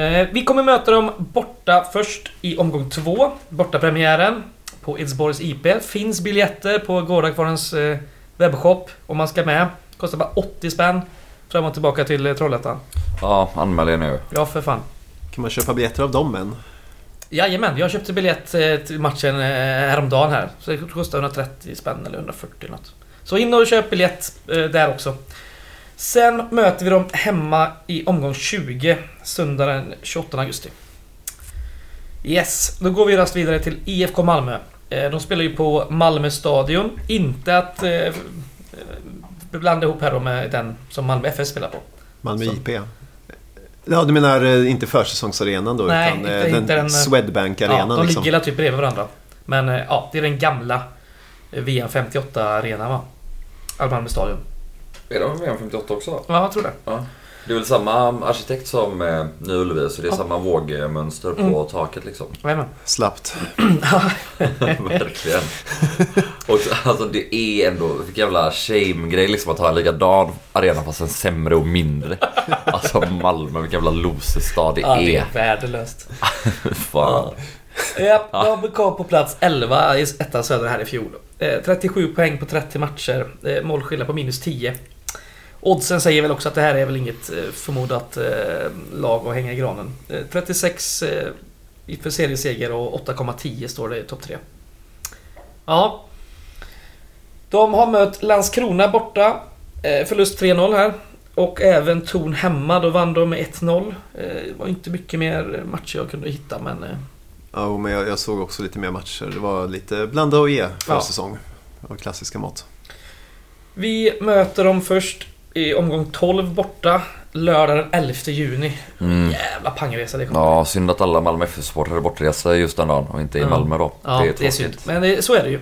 Eh, vi kommer möta dem borta först i omgång två. Borta premiären på Edsborgs IP. Finns biljetter på Gårdakvarnens eh, webbshop om man ska med. Kostar bara 80 spänn. Fram och tillbaka till eh, Trollhättan. Ja, anmäl er nu. Ja, för fan. Kan man köpa biljetter av dem än? Jajamän, jag köpte biljett eh, till matchen eh, häromdagen här. Så det kostar 130 spänn eller 140 något. Så in och köp biljett eh, där också. Sen möter vi dem hemma i omgång 20, söndag den 28 augusti. Yes, då går vi raskt vidare till IFK Malmö. Eh, De spelar ju på Malmö stadion. Inte att eh, eh, blanda ihop här då med den som Malmö FF spelar på. Malmö Så. IP? Ja, du menar eh, inte försäsongsarenan då? Nej, utan inte- den inte den, Swedbank-arenan Ja, de liksom. ligger typ bredvid varandra. Men ja, det är den gamla eh, VM58-arenan va? Malmö stadion. Är de med 58 också då? Ja, jag tror det. Det är väl samma arkitekt som eh, Nya Ullevi, så det är Ja. samma vågmönster på Mm. taket liksom. Jajamän. Slappt. Verkligen. Och alltså det är ändå, vilken jävla shame-grej liksom att ha en likadan arena fast en sämre och mindre. Alltså Malmö, vilken jävla loserstad det Ja, det är. är värdelöst. Fan. Ja, de kom på plats 11 i ettan södra här i fjol. Eh, 37 poäng på 30 matcher. Eh, målskillnad på minus 10. Oddsen säger väl också att det här är väl inget eh, förmodat eh, lag att hänga i granen. Eh, 36 eh, för serieseger och 8,10 står det i topp 3. Ja. De har mött Landskrona borta. Förlust 3-0 här. Och även Torn hemma, då vann de med 1-0. Eh, Det var inte mycket mer matcher jag kunde hitta men... Ja, men jag, jag såg också lite mer matcher. Det var lite blanda och ge försäsong. Det var klassiska mått. Vi möter dem först i omgång 12 borta. Lördag den 11 juni. Mm. Jävla pangresa det kommer Ja, synd att alla Malmö FF-supportrar är bortresta just den dagen och inte i Ja. Malmö då. Ja, det är, tråkigt. synd. Men det, så är det ju.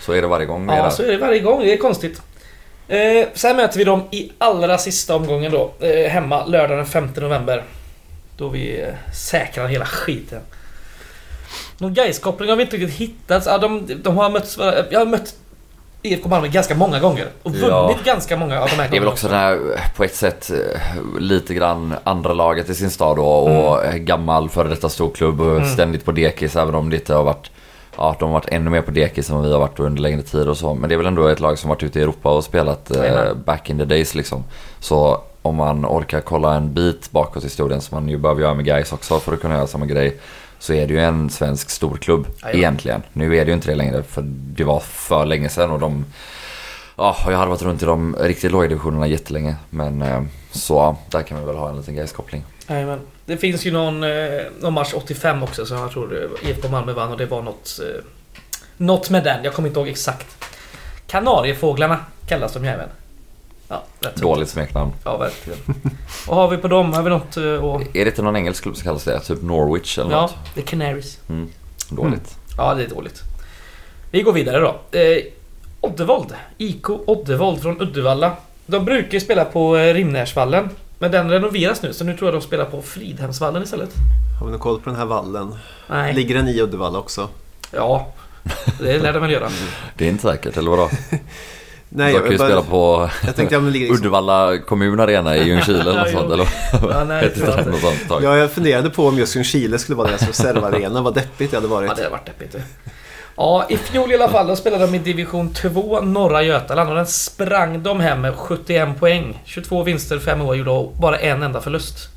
Så är det varje gång är Ja, så är det varje gång. Det är konstigt. Eh, sen möter vi dem i allra sista omgången då. Eh, hemma lördag den 5 november. Då vi eh, säkrar hela skiten. Någon Gais-koppling har vi inte riktigt hittat. Ja, de, de har mötts... Jag har mött IFK Malmö ganska många gånger. Och vunnit Ja. ganska många av de här Det är väl gångerna också den här, på ett sätt, eh, lite grann andra laget i sin stad då och gammal före detta storklubb och Mm. ständigt på dekis även om det inte har varit Ja, de har varit ännu mer på dekis än vad vi har varit under längre tid och så. Men det är väl ändå ett lag som varit ute i Europa och spelat eh, back in the days liksom. Så om man orkar kolla en bit bakåt i historien som man ju behöver göra med guys också för att kunna göra samma grej. Så är det ju en svensk storklubb Jajamän. egentligen. Nu är det ju inte det längre för det var för länge sedan och de Ja, jag har varit runt i de riktigt låga divisionerna jättelänge. Men eh, så där kan vi väl ha en liten Gais-koppling. Jajamän. Det finns ju någon, eh, någon match 85 också som jag tror eh, IFK Malmö vann och det var något... Något med den, jag kommer inte ihåg exakt. Kanariefåglarna kallas de ju även. Ja. Dåligt smeknamn. Ja, verkligen. Vad har vi på dem? Har vi något eh, att... Är det inte någon engelsk klubb som kallas det? Typ Norwich eller Ja, något? The Canaries. Mm. Dåligt. Ja, det är dåligt. Vi går vidare då. Eh, Oddevold. IK Oddevold från Uddevalla. De brukar ju spela på eh, Rimnäsvallen. Men den renoveras nu, så nu tror jag de spelar på Fridhemsvallen istället. Har vi någon koll på den här vallen? Nej. Ligger den i Uddevalla också? Ja, det lär de väl göra. Det är inte säkert, eller vadå? Nej, de kan ju bara- spela på Jag tänkte ligger liksom... Uddevalla kommun arena i Ljungskile eller något Ja, sånt. Eller Ja, nej, jag något sånt tag? Ja, jag funderade på om just Ljungskile skulle vara deras reservarena. Vad deppigt det hade varit. Ja, det har varit deppigt det. Ja, i fjol i alla fall, då spelade de i division 2, norra Götaland. Och den sprang de hem med 71 poäng. 22 vinster, 5 år gjorde och bara en enda förlust.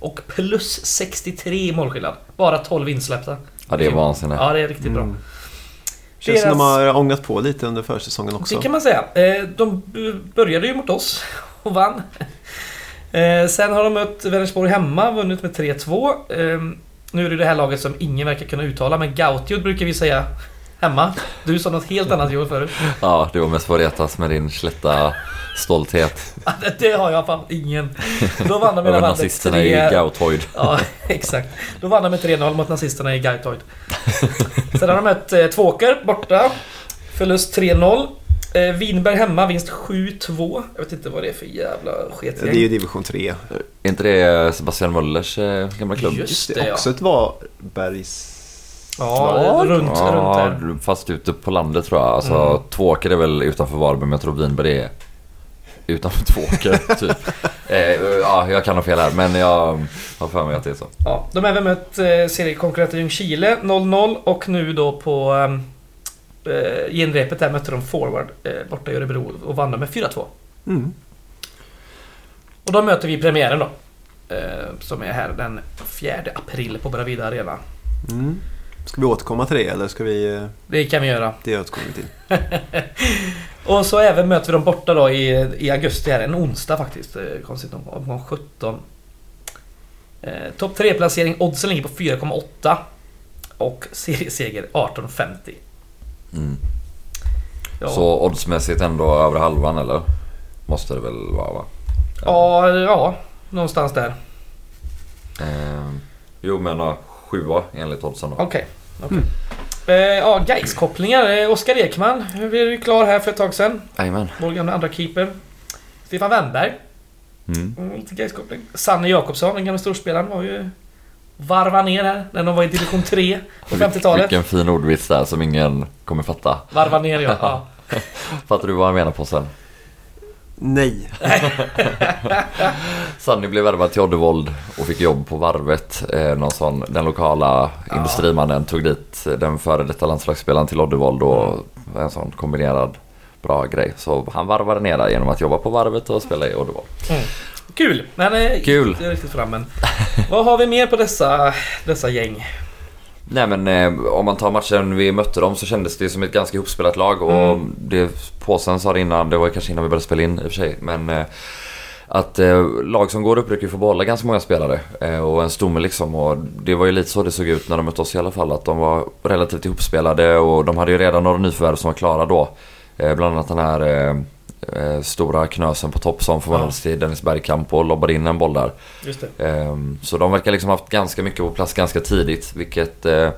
Och plus 63 i målskillnad. Bara 12 insläppta. Ja, det är vansinne. Ja, det är riktigt bra. Känns som de har ångat på lite under försäsongen också. Det kan man säga. Eh, De började ju mot oss och vann. Eh, Sen har de mött Vänersborg hemma, vunnit med 3-2. Eh, Nu är det det här laget som ingen verkar kunna uttala, men Gautiot brukar vi säga hemma. Du sa något helt annat Joel förut. Ja, det var mest retas med din slätta stolthet. Det- har jag fan ingen. Då vann de med nazisterna tre- i Gautoid. Ja, exakt. Då vann de med 3-0 mot nazisterna i Gaitoid. Sen har de mött eh, Tvååker borta. Förlust 3-0. Eh, Vinberg hemma, vinst 7-2. Jag vet inte vad det är för jävla Det är ju sketgäng. division 3. Är inte det Sebastian Möllers eh, gamla klubb? Just Det det är ja. också ett Varbergs... Ja, runt, runt Ja, där. fast ute på landet tror jag. Alltså, Mm. Tvååker är väl utanför Varberg, men jag tror Vinberg är utanför Tvååker, typ. Eh, ja, jag kan ha fel här, men jag har för mig att det är så. Ja, de har även mött eh, seriekonkurrenter Ljungskile 0-0 och nu då på eh, genrepet där mötte de Forward eh, borta i Örebro och vann med 4-2. Mm. Och då möter vi premiären då. Eh, som är här den 4 april på Bravida Arena. Mm. Ska vi återkomma till det eller ska vi... eh, Det kan vi göra. Det återkommer vi till. Och så även möter vi dem borta då i, i augusti här, en onsdag faktiskt. Eh, Konstigt nog, omgång 17. Eh, Topp 3-placering, oddsen ligger på 4,8. Och serieseger 18,50. Mm. Ja. Så oddsmässigt ändå över halvan, eller? Måste det väl vara, va? Ja, ja, någonstans där. Eh, jo, men sjua enligt oddsen då. Okej. Okej. Eh, ja, Gais-kopplingar. Eh, Oskar Ekman vi är ju klar här för ett tag sedan. Jajamän. Vår gamla andra keeper. Stefan Wennberg. Mm. Mm, lite Gais-koppling. Sanne Jakobsson, den gamla storspelaren, var ju... Varva ner här när de var i division 3 på 50-talet. Vilken fin ordvits där som ingen kommer fatta. Varva ner ja. ja. Fattar du vad jag menar på sen? Nej. Sanny blev värvad till Oddevold och fick jobb på varvet. Eh, någon sån, den lokala Ja. industrimannen tog dit den före detta landslagsspelaren till Oddevold och en sån kombinerad bra grej. Så han varvade ner där genom att jobba på varvet och spela i Oddevold. Kul! Men Kul. inte riktigt fram men. Vad har vi mer på dessa, dessa gäng? Nej men eh, om man tar matchen vi mötte dem så kändes det som ett ganska ihopspelat lag och Mm. det Påsen sa det innan, det var kanske innan vi började spela in i och för sig men eh, att eh, lag som går upp brukar ju få behålla ganska många spelare. Eh, och en stomme liksom. Och det var ju lite så det såg ut när de mötte oss i alla fall. Att de var relativt ihopspelade och de hade ju redan några nyförvärv som var klara då. Eh, bland annat den här eh, eh, stora knösen på topp som förvandlades till Dennis Bergkamp och lobbade in en boll där. Ehm, Så de verkar liksom haft ganska mycket på plats ganska tidigt. Vilket eh,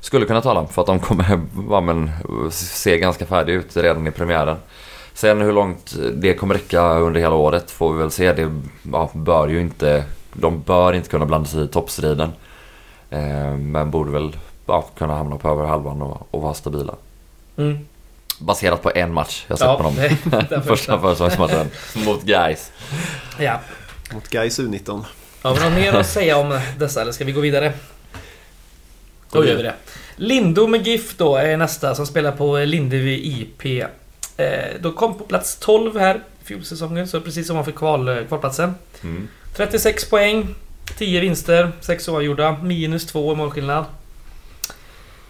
skulle kunna tala för att de kommer ja, men, se ganska färdiga ut redan i premiären. Sen hur långt det kommer räcka under hela året får vi väl se. Det ja, bör ju inte, de bör inte kunna blanda sig i toppstriden. Ehm, Men borde väl ja, kunna hamna på över halvan och, och vara stabila. Mm. Baserat på en match jag sett Ja, på dem. den Första försäsongsmatchen mot Gais. Ja. Mot Gais U19. Har vi något mer att säga om dessa eller ska vi gå vidare? Då gör vi det. Lindo med GIF då är nästa som spelar på Lindevi IP. Eh, de kom på plats 12 här fjolsäsongen, så precis som man fick kval, kvalplatsen. Mm. 36 poäng, 10 vinster, 6 oavgjorda, minus 2 i målskillnad.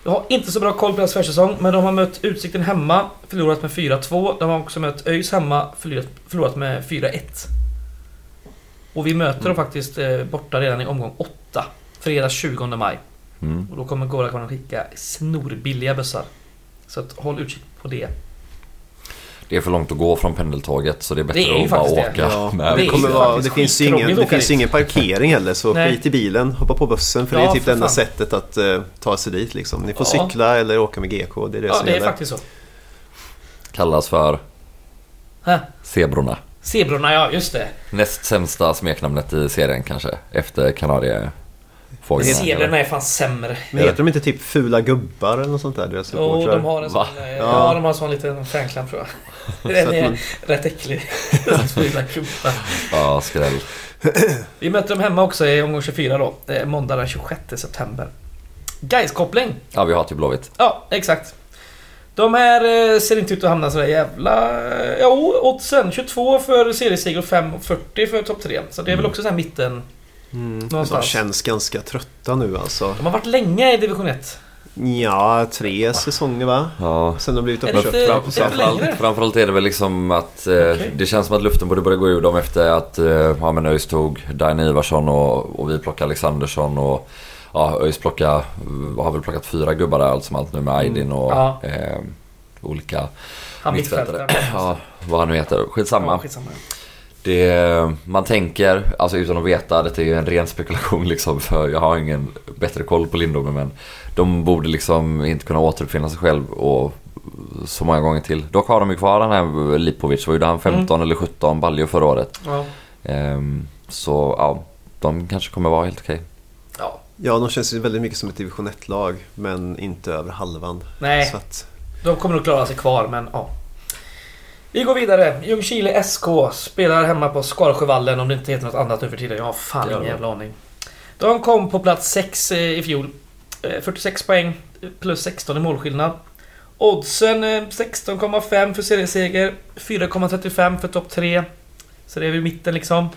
Jag har inte så bra koll på deras försäsong, men de har mött Utsikten hemma, förlorat med 4-2. De har också mött ÖIS hemma, förlorat, med 4-1. Och vi möter dem faktiskt eh, borta redan i omgång 8. Fredag 20 maj. Mm. Och då kommer Gora kunna skicka snorbilliga bussar. Så att håll utkik på det. Det är för långt att gå från pendeltåget så det är bättre Det är att bara faktiskt det. åka. Ja, med det är det, kommer vara, det, finns, ju ingen, det åka finns ingen parkering heller så Nej. skit i bilen, hoppa på bussen för det Ja, är typ det enda sättet att eh, ta sig dit liksom. Ni får Ja. cykla eller åka med GK, det är det Ja, som det är gäller. faktiskt så. Kallas för Hä? Zebrorna. Zebrorna, ja just det. Näst sämsta smeknamnet i serien kanske. Efter Kanariefåglarna. Zebrorna är fan sämre. Men heter de inte typ fula gubbar eller något sånt där? Deras Jo, de har en sån... Va? eh, Ja. Ja, de har en sån liten fanclub tror jag. Den är man- rätt äcklig. Fula kubbar. Ja, skräll. Vi möter dem hemma också i omgång 24 då. eh, Måndag den 26 september. Gais-koppling. Ja, vi har till Blåvitt. Ja, exakt. De här eh, ser inte ut att hamna sådär jävla... Jo, oddsen 22 för serieseger och 5,40 för topp 3. Så det är väl också så här mitten. Mm. De känns ganska trötta nu alltså. De har varit länge i division 1. Ja, tre säsonger va? Ja. Sen de blivit uppköpta. Framförallt, framförallt är det väl liksom att eh, Okej. det känns som att luften borde börja gå ur dem efter att eh, ja, men ÖIS tog Dain Ivarsson och, och vi plockade Alexandersson och ja, ÖIS plocka, har väl plockat fyra gubbar där allt som allt nu med Aydin och Ja. eh, olika mittfältare. Ja, vad han nu heter. Skitsamma. Ja, skitsamma. Det, man tänker, alltså utan att veta, det är ju en ren spekulation liksom för jag har ingen bättre koll på Lindome men de borde liksom inte kunna återuppfinna sig själv och så många gånger till. Dock har de ju kvar den här Lipovic, var ju han 15 eller 17 baljor förra året. Ja. Ehm, så ja, de kanske kommer vara helt okej. ja. Ja, de känns ju väldigt mycket som ett division 1-lag. Men inte över halvan. Nej, Så att, de kommer nog klara sig kvar, men ja. Vi går vidare. Ljungskile SK spelar hemma på Skarsjövallen om det inte heter något annat nu för tiden. Jag har fan ingen de. jävla aning. De kom på plats 6 i fjol. Eh, 46 poäng plus 16 i målskillnad. Oddsen eh, 16,5 för serieseger. 4,35 för topp 3. Så det är vid mitten liksom.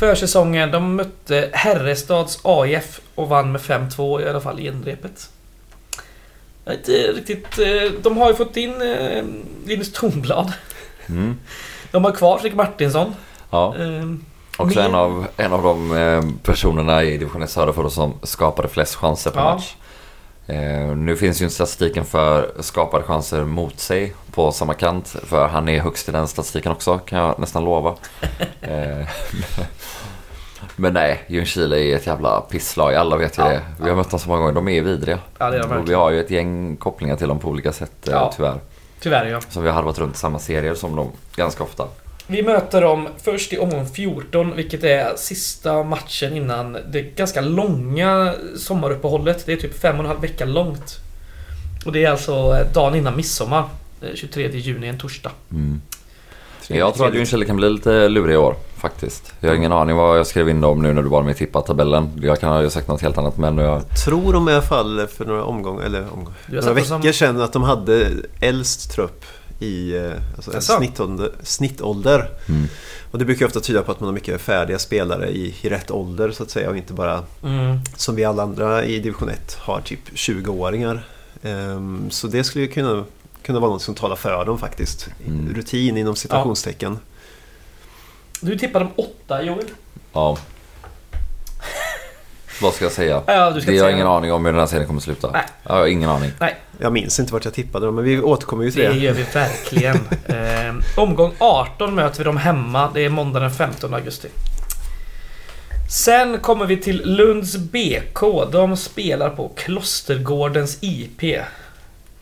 Försäsongen, de mötte Herrestads AIF och vann med 5-2 i alla fall i genrepet. Jag inte riktigt... eh, De har ju fått in eh, Linus Tornblad. Mm. De har kvar Fredrik Martinsson. Ja, Eh, också en av, en av de eh, personerna i division 1 söder för oss som skapade flest chanser per Ja. match. Nu finns ju inte statistiken för skapade chanser mot sig på samma kant. För han är högst i den statistiken också, kan jag nästan lova. men nej, Ljungskile är ett jävla pisslag. Alla vet ju Ja. det. Vi har mött dem så många gånger. De är vidriga. Ja, det är de Och vi verkligen. har ju ett gäng kopplingar till dem på olika sätt, eh, Ja. tyvärr. Tyvärr ja. Så vi har harvat runt samma serier som dem ganska ofta. Vi möter dem först i omgång 14, vilket är sista matchen innan det ganska långa sommaruppehållet. Det är typ fem och en halv vecka långt. Och det är alltså eh, dagen innan midsommar. eh, 23 juni, en torsdag. Mm. Jag tror att Ljungskile kan bli lite lurig i år faktiskt. Jag har ingen aning vad jag skrev in dem nu när du bad mig tippa tabellen. Jag kan ha ju sagt något helt annat men jag... tror de i alla fall för några omgångar, eller omgångar, några veckor som- sedan att de hade äldst trupp i eh, alltså en snittålder, snittålder. Mm. Och det brukar ofta tyda på att man har mycket färdiga spelare i, i rätt ålder så att säga och inte bara Mm. som vi alla andra i division 1 har typ 20-åringar. Ehm, så det skulle ju kunna, kunna vara något som talar för dem faktiskt. Mm. Rutin inom citationstecken. Du tippade om åtta Joel. Ja. Vad ska jag säga? Ja, du ska det inte har ingen något. aning om hur den här serien kommer sluta. Nej. Jag har ingen aning. Jag minns inte vart jag tippade dem, men vi återkommer ju till Det det. gör vi verkligen. eh, omgång 18 möter vi dem hemma. Det är måndag den 15 augusti. Sen kommer vi till Lunds BK. De spelar på Klostergårdens IP.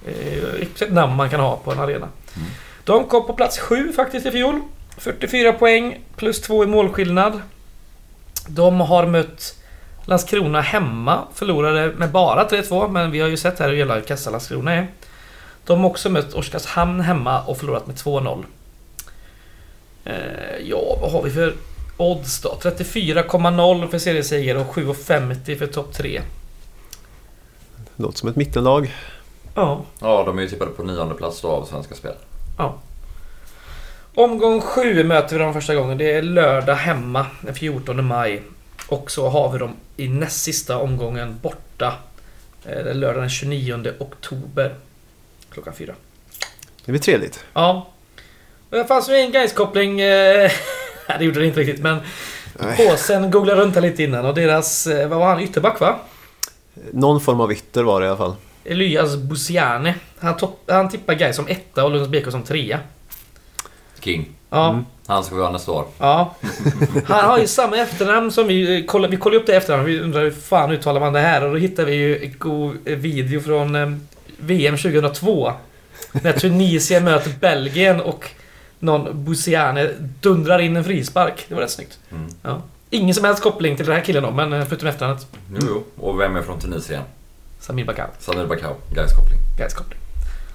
Eh, namn man kan ha på en arena. Mm. De kom på plats 7 faktiskt i fjol. 44 poäng plus 2 i målskillnad. De har mött Landskrona hemma. Förlorade med bara 3-2, men vi har ju sett här hur jävla kassa Landskrona är. De har också mött Oskarshamn hemma och förlorat med 2-0. Eh, ja, vad har vi för odds då? 34,0 för serieseger och 7,50 för topp 3. Låter som ett mittenlag. Ja. Ja, de är ju tippade på nionde plats då av Svenska Spel. Omgång 7 möter vi dem första gången. Det är lördag hemma den 14 maj. Och så har vi dem i näst sista omgången borta. Eh, Det är lördag den 29 oktober. Klockan 4. Det blir trevligt. Ja. Det fanns ju en Gais-koppling. Eh, nej, det gjorde det inte riktigt men... Nej. Påsen googlade runt här lite innan och deras... eh, Vad var han? Ytterback va? Någon form av ytter var det i alla fall. Elias Busiane. Han, topp, han tippar Gais som etta och Lunds BK som trea. King. Ja. Mm. Han ska vi ha nästa år. Ja. Han har ju samma efternamn som vi... eh, kollade- Vi kollade upp det efternamn. Vi undrar hur fan uttalar man det här? Och då hittade vi ju en god eh, video från eh, VM 2002. När Tunisien möter Belgien och någon Busiane dundrar in en frispark. Det var rätt snyggt. Mm. Ja. Ingen som helst koppling till den här killen då, men förutom efternamnet. Jo, jo. Och vem är från Tunisien? Samir Bakar. Samir Bakao. Gais-koppling. Gais koppling.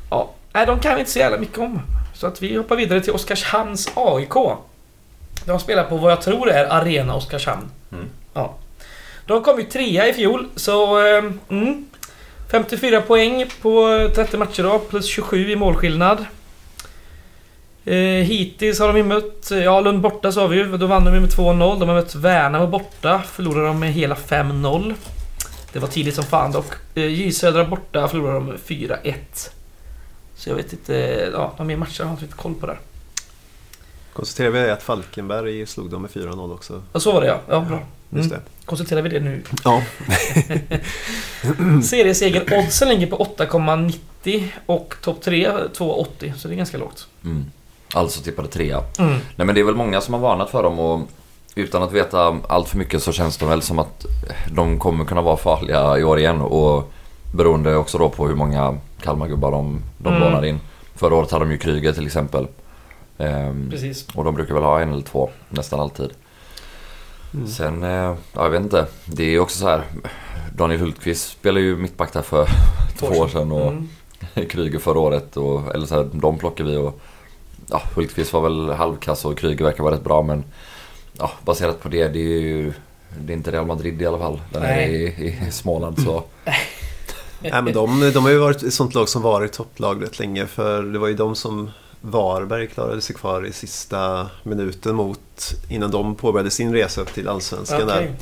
Ja. Nej, de kan vi inte så jävla mycket om. Så att vi hoppar vidare till Oskarshamns AIK. De spelar på vad jag tror är Arena Oskarshamn. Mm. Ja. De kom ju trea i fjol, så... eh, Mm, 54 poäng på 30 matcher då, plus 27 i målskillnad. Eh, hittills har de ju mött... Ja, Lund borta sa vi ju. Då vann de ju med 2-0. De har mött Värnamo borta. Förlorade de med hela 5-0. Det var tidigt som fan dock. Eh, J Södra borta förlorade de med 4-1. Så jag vet inte... Ja, de mer matcher har jag inte koll på där. Konstaterar vi att Falkenberg slog dem med 4-0 också. Ja, så var det ja. Ja, bra. Just Mm. det. Konsulterar vi det nu. Ja. Serieseger-oddsen ligger på 8,90 och topp 3 2,80. Så det är ganska lågt. Mm. Alltså tippade trea. Mm. Nej men det är väl många som har varnat för dem och utan att veta allt för mycket så känns det väl som att de kommer kunna vara farliga i år igen och beroende också då på hur många Kalmargubbar de, de Mm. lånar in. Förra året hade de ju Kryger till exempel. Ehm, Precis. och de brukar väl ha en eller två nästan alltid. Mm. Sen, eh, ja, jag vet inte. Det är också så här. Daniel Hultqvist spelade ju mittback där för två år sedan och Mm. Kryger förra året. Och, eller så här, de plockar vi och ja, Hultqvist var väl halvkass och Kryger verkar vara rätt bra men ja, baserat på det, det är ju det är inte Real Madrid i alla fall. Den är Nej. i, i Småland så. Nej, men de, de har ju varit ett sånt lag som varit topplag rätt länge. För det var ju de som Varberg klarade sig kvar i sista minuten mot innan de påbörjade sin resa upp till Allsvenskan. Okej.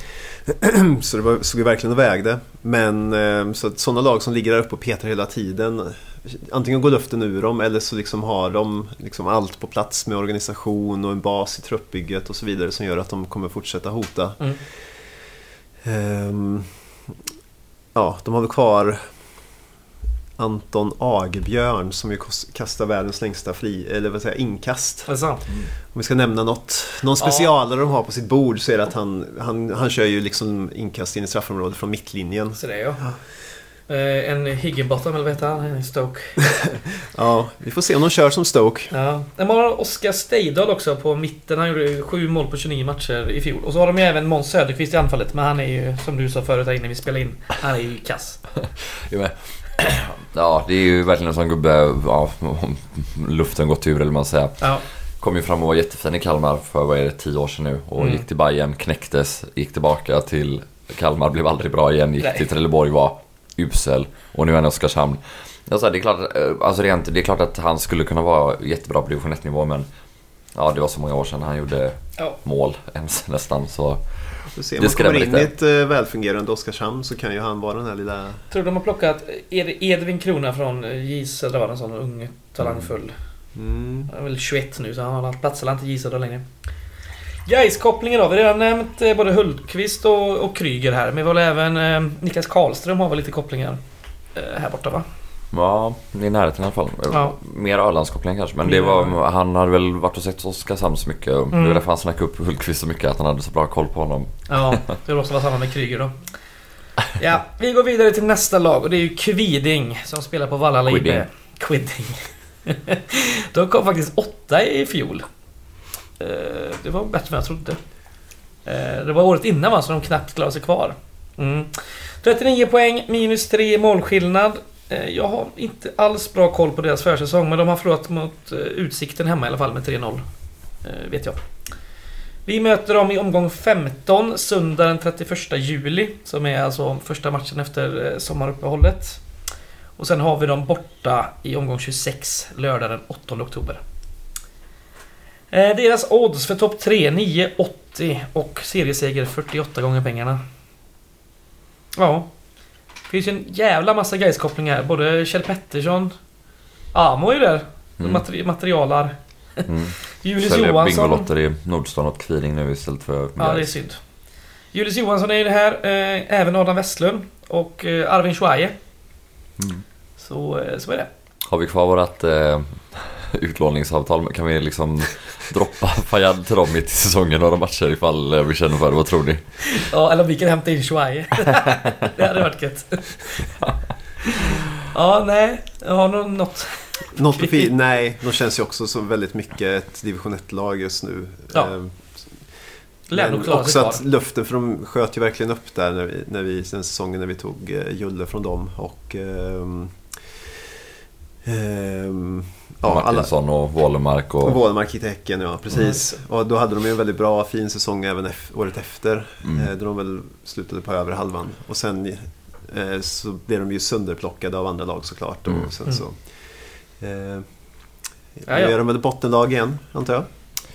Där. Så det var, såg ju verkligen och vägde. Men eh, så att sådana lag som ligger där uppe och petar hela tiden. Antingen går luften ur dem eller så liksom har de liksom allt på plats med organisation och en bas i truppbygget och så vidare som gör att de kommer fortsätta hota. Mm. Ehm, ja, de har väl kvar Anton Agebjörn som ju kastar världens längsta fri, eller vad säger inkast. Sant? Om vi ska nämna något, någon Ja. specialare de har på sitt bord så är det att han, han, han kör ju liksom inkast in i straffområdet från mittlinjen. Så det är jag. Eh, en Higginbottom, eller vad heter han? En Stoke. Ja, vi får se om de kör som Stoke. Ja. De har Oskar Steidal också på mitten. Han gjorde ju sju mål på 29 matcher i fjol. Och så har de ju även Måns Söderqvist i anfallet. Men han är ju, som du sa förut här innan vi spelade in, han är ju kass. Jag med. Ja, det är ju verkligen en sån gubbe, ja, luften gått ur eller vad man säger. Ja. Kom ju fram och var jättefin i Kalmar för vad är det, tio år sedan nu. Och Mm. gick till Bayern, knäcktes, gick tillbaka till Kalmar, blev aldrig bra igen. Gick Nej. till Trelleborg, var usel. Och nu är han i Oskarshamn. Jag sa, det, är klart, eh, alltså rent, det är klart att han skulle kunna vara jättebra på division 1-nivå men Ja, det var så många år sedan han gjorde Ja. mål ens nästan så. Får se, Det om man kommer in i lite. ett eh, välfungerande Oskarshamn så kan ju han vara den här lilla... Tror de har plockat Ed- Edvin Krona från J Södra var en sån ung talangfull. Mm. Han är väl 21 nu så han har plats eller inte J Södra längre. Gais-kopplingen då. Vi har redan nämnt eh, både Hultqvist och, och Kryger här. Men vi har även eh, Niklas Karlström har väl lite kopplingar eh, här borta va? Ja, i närheten i alla fall. Ja. Mer Ölandskoppling kanske. Men det var, han hade väl varit och sett Oskarshamn så mycket. Det Mm. var därför han snackade upp Hultqvist så mycket. Att han hade så bra koll på honom. Ja, det måste vara samma med Kryger då. Ja, vi går vidare till nästa lag och det är ju Kviding som spelar på Vallala IB. Quidding. De kom faktiskt åtta i fjol. Eh, det var bättre än jag trodde. Eh, det var året innan va, så de knappt klarade sig kvar. Mm. 39 poäng, minus 3 målskillnad. Eh, jag har inte alls bra koll på deras försäsong, men de har förlorat mot Utsikten hemma i alla fall med 3-0. Vet jag. Vi möter dem i omgång 15, söndag den 31 juli. Som är alltså första matchen efter sommaruppehållet. Och sen har vi dem borta i omgång 26, lördag den 8 oktober. Eh, deras odds för topp 3, 9,80 och serieseger 48 gånger pengarna. Ja. Det finns ju en jävla massa Gais-kopplingar. Både Kjell Pettersson, Amo är ju där. Mm. Materi- materialar. Mm. Julius Säljer Johansson. Bingolotter i Nordstan åt Kviding nu istället för Ja, det är synd. Julius Johansson är ju det här. Eh, även Adam Westlund. Och eh, Arvin Schwaje. Mm. Så, så är det. Har vi kvar vårat eh, utlåningsavtal? Kan vi liksom droppa Fayad till dem mitt i säsongen några matcher ifall eh, vi känner för det? Vad tror ni? Ja, eller vi kan hämta in Schwaje. det hade varit gött. ja, nej. Jag har nog något. Något på fi- Nej, de känns ju också som väldigt mycket ett division 1-lag just nu. Ja. Lär nog Men också att luften, för de sköt ju verkligen upp där när vi, när vi, den säsongen när vi tog eh, Julle från dem. Och, ehm, ehm, ja, alla, Martinsson och Wålemark och... och Wålemark gick till Häcken, ja precis. Och då hade de ju en väldigt bra, fin säsong även året efter. Mm. Eh, då de väl slutade på övre halvan. Och sen eh, så blev de ju sönderplockade av andra lag såklart. Mm. Och sen Mm. så... Eh, Ja, nu ja. är de väl bottenlag igen, antar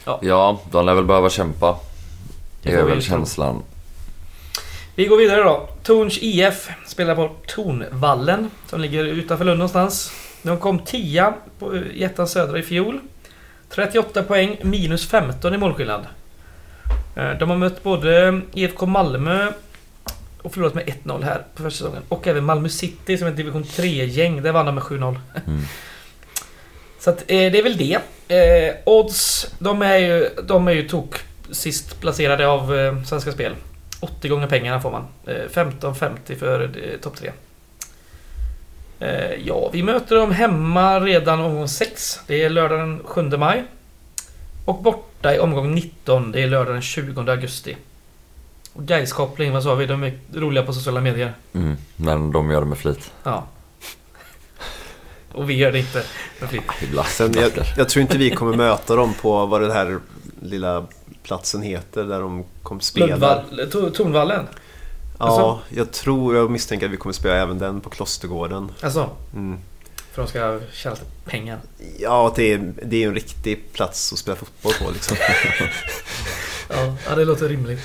jag. Ja, de lär väl behöva kämpa. Det är vi väl känslan. Vi går vidare då. Torns IF spelar på Tornvallen som ligger utanför Lund någonstans. De kom 10 på eh, i ettan södra i fjol. 38 poäng, minus 15 i målskillnad. Eh, De har mött både IFK Malmö och förlorat med 1-0 här på första säsongen. Och även Malmö City som är ett division 3-gäng. Där vann de med 7-0. Mm. Så att, eh, det är väl det. Eh, odds, de är ju, de är ju tok sist placerade av eh, Svenska Spel. 80 gånger pengarna får man. Eh, 15,50 för eh, topp 3. Eh, ja, vi möter dem hemma redan omgång 6. Det är lördag den 7 maj. Och borta i omgång 19. Det är lördag den 20 augusti. Och Gais-koppling, vad sa vi? De är roliga på sociala medier. Mm. Men de gör det med flit. Ja. Och vi gör det inte med flit. Ibland. Sen, jag, jag tror inte vi kommer möta dem på vad den här lilla platsen heter där de kommer spela. Lundvall, Tornvallen. Ja, Alltså? jag tror, jag misstänker att vi kommer spela även den på Klostergården. Alltså, Mm. för de ska tjäna lite pengar. Ja, det är, det är en riktig plats att spela fotboll på liksom. Ja, det låter rimligt.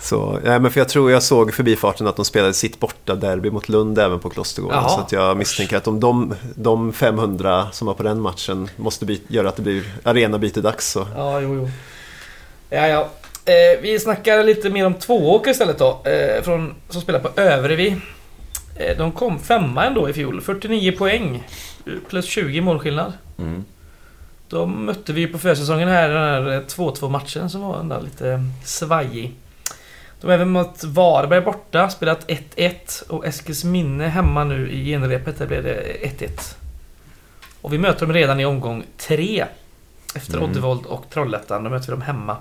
Så, nej, men för jag tror jag såg förbifarten att de spelade sitt borta derby mot Lund även på Klostergården. Jaha. Så att jag misstänker att om de, de 500 som var på den matchen måste göra att det blir arenabyte dags så. Ja, jo, jo. Ja, ja. Eh, vi snackar lite mer om Tvååker istället då. Eh, från, som spelar på Övrevi. Eh, de kom femma ändå i fjol. 49 poäng. eh, Plus 20 målskillnad. Mm. De mötte vi på försäsongen här, den här eh, 2-2 matchen som var ändå lite svajig. De har även mött Varberg borta, spelat 1-1 och Eskilsminne hemma nu i genrepet, där blev det 1-1. Och vi möter dem redan i omgång 3. Efter Mm. Oddevold och Trollhättan, då möter vi dem hemma.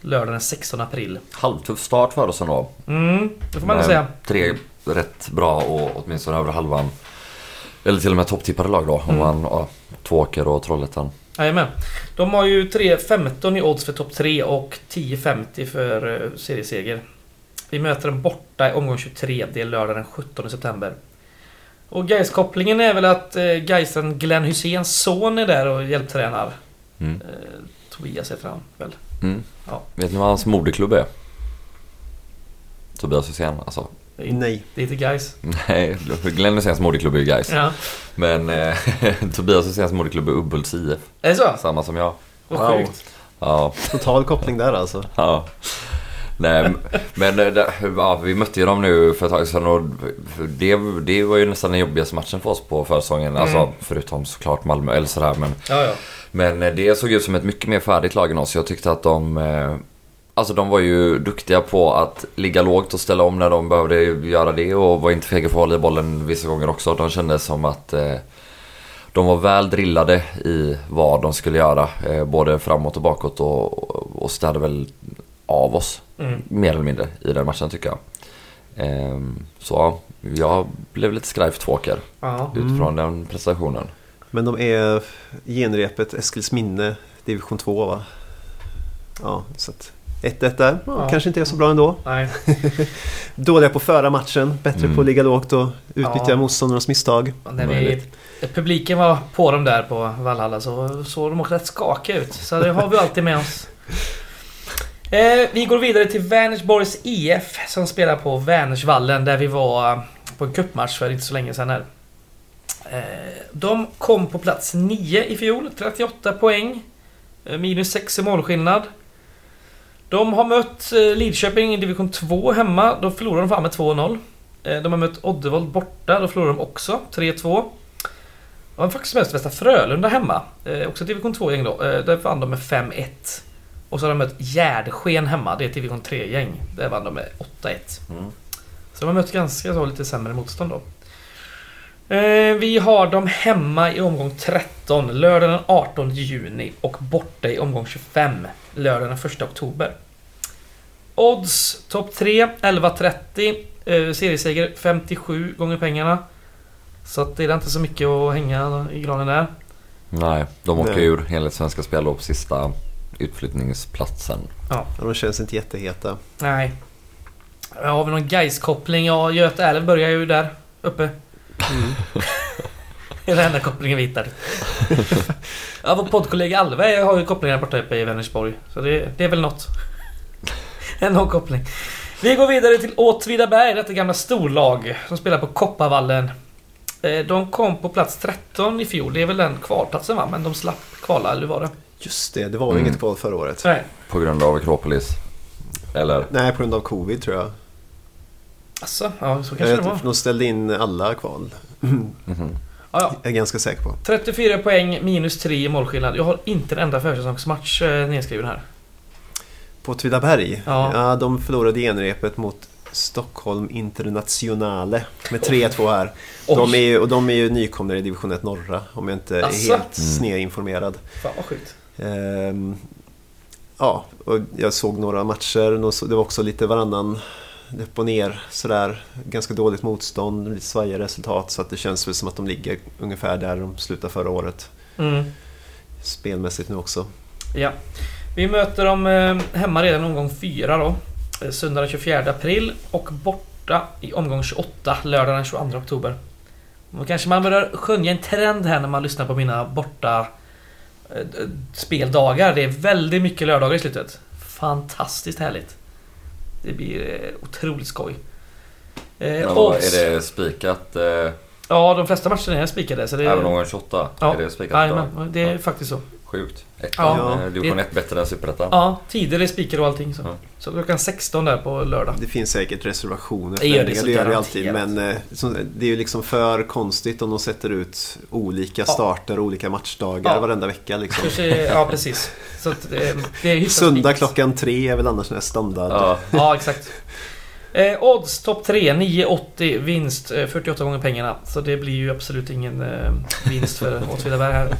Lördag den 16 april. Halvtuff start för oss ändå. Mm, det får man Men säga. Tre rätt bra och åtminstone över halvan. Eller till och med topptippade lag då. Om Mm. man, ja, Tvååker och Trollhättan. Jajamän. De har ju 3.15 i odds för topp 3 och 10.50 för eh, serieseger. Vi möter dem borta i omgång 23, det är lördag den 17 september. Och Gais-kopplingen är väl att eh, Gaisen Glenn Hyséns son är där och hjälptränar. Mm. Eh, Tobias heter han väl? Mm. Ja. Vet ni vad hans moderklubb är? Tobias Hysén alltså. Nej. det är inte Gais. Nej, Glenn Hyséns moderklubb är ju Gais. Ja. Men eh, Tobias Hyséns moderklubb är Ubbults IF. Är det så? Samma som jag. Vad Wow. sjukt. Ja, Total koppling där alltså. ja. Nej, men eh, ja, vi mötte ju dem nu för ett tag sedan och det, det var ju nästan den jobbigaste matchen för oss på försäsongen. Alltså förutom såklart Malmö eller sådär. Men, Ja, ja. men eh, det såg ut som ett mycket mer färdigt lag än oss. Jag tyckte att de... eh, Alltså de var ju duktiga på att ligga lågt och ställa om när de behövde göra det och var inte fega för att hålla i bollen vissa gånger också. De kände som att eh, de var väl drillade i vad de skulle göra. Eh, både framåt och bakåt och, och städade väl av oss Mm. mer eller mindre i den matchen tycker jag. Ehm, så ja, jag blev lite skraj för Tvååker ja. utifrån den prestationen. Men de är genrepet Eskilsminne, division 2 va? Ja, så att 1-1 där. Ja. Kanske inte är så bra ändå. Nej. Dåliga på att föra matchen, bättre Mm. på att ligga lågt och utnyttja Ja. motståndarnas misstag. När vi, publiken var på dem där på Valhalla så såg de också rätt skakiga ut. Så det har vi alltid med oss. Eh, vi går vidare till Vänersborgs IF som spelar på Vänersvallen där vi var eh, på en cupmatch för inte så länge sedan här. Eh, de kom på plats 9 i fjol, 38 poäng. Eh, minus 6 i målskillnad. De har mött eh, Lidköping i division 2 hemma. Då förlorade de fan med 2-0. De har mött Oddevold borta. Då förlorade de också 3-2. De har faktiskt mött Västra Frölunda hemma. Också division 2-gäng då. Där vann de med 5-1. Och så har de mött Gärdsken hemma. Det är ett division 3-gäng. Där vann de med 8-1. Mm. Så de har mött ganska så lite sämre motstånd då. Eh, vi har dem hemma i omgång 13, lördag den 18 juni och borta i omgång 25, lördag den 1 oktober. Odds topp 3, 11.30. Eh, serieseger 57 gånger pengarna. Så att det är inte så mycket att hänga i granen där. Nej, de åker Nej. ur enligt Svenska Spel på sista utflyttningsplatsen. Ja, de känns inte jätteheta. Nej. Har vi någon Gais-koppling? Ja, Göta älv börjar ju där uppe. Mm. Det är den enda kopplingen vi hittar. ja, vår poddkollega Alve har ju kopplingar borta uppe i Vänersborg. Så det, det är väl något. En någon koppling. Vi går vidare till Åtvidaberg, detta gamla storlag som spelar på Kopparvallen. Eh, De kom på plats 13 i fjol. Det är väl den kvalplatsen va? Men de slapp kvala, eller hur var det? Just det, det var Mm. inget kval förra året. Nej. På grund av Akropolis. Eller? Nej, på grund av covid tror jag. Alltså, ja så kanske det var. de ställde in alla kval. Ja, ja. Jag är ganska säker på. 34 poäng, minus 3 i målskillnad. Jag har inte en enda försäsongsmatch eh, nedskriven här. På Tvidaberg, Ja. ja. de förlorade genrepet mot Stockholm Internationale med 3-2 här. De är, ju, och de är ju nykomlingar i division 1 norra om jag inte är Asså? helt Mm. snedinformerad. Fan vad sjukt. Ehm, ja, och jag såg några matcher. Det var också lite varannan upp och ner sådär. Ganska dåligt motstånd, lite svajiga resultat. Så att det känns väl som att de ligger ungefär där de slutade förra året. Mm. Spelmässigt nu också. Ja. Vi möter dem eh, hemma redan omgång 4 då. Eh, Söndag den 24 april och borta i omgång 28, lördag den 22 oktober. Och kanske man börjar skönja en trend här när man lyssnar på mina borta speldagar. Det är väldigt mycket lördagar i slutet. Fantastiskt härligt. Det blir eh, otroligt skoj. Eh, Ja, är det spikat eh, Ja, de flesta matcherna är spikade. Så det även omgång 28? Ja. Är det spikat? Jajamän, det är Ja. faktiskt så. Sjukt. Ja. Ja. Division 1 bättre än Superettan. Ja, tider är spikade och allting. Så. Ja. så klockan 16 där på lördag. Det finns säkert reservationer. Det gör det det gör det alltid. Men eh, det är ju liksom för konstigt om de sätter ut olika Ja. starter och olika matchdagar Ja. varenda vecka. Liksom. Ja, precis. Så att det, Söndag klockan tre är väl annars en standard. Ja. Ja, exakt. Eh, odds topp 3, 9,80 vinst, eh, 48 gånger pengarna. Så det blir ju absolut ingen eh, vinst för Åtvidaberg här.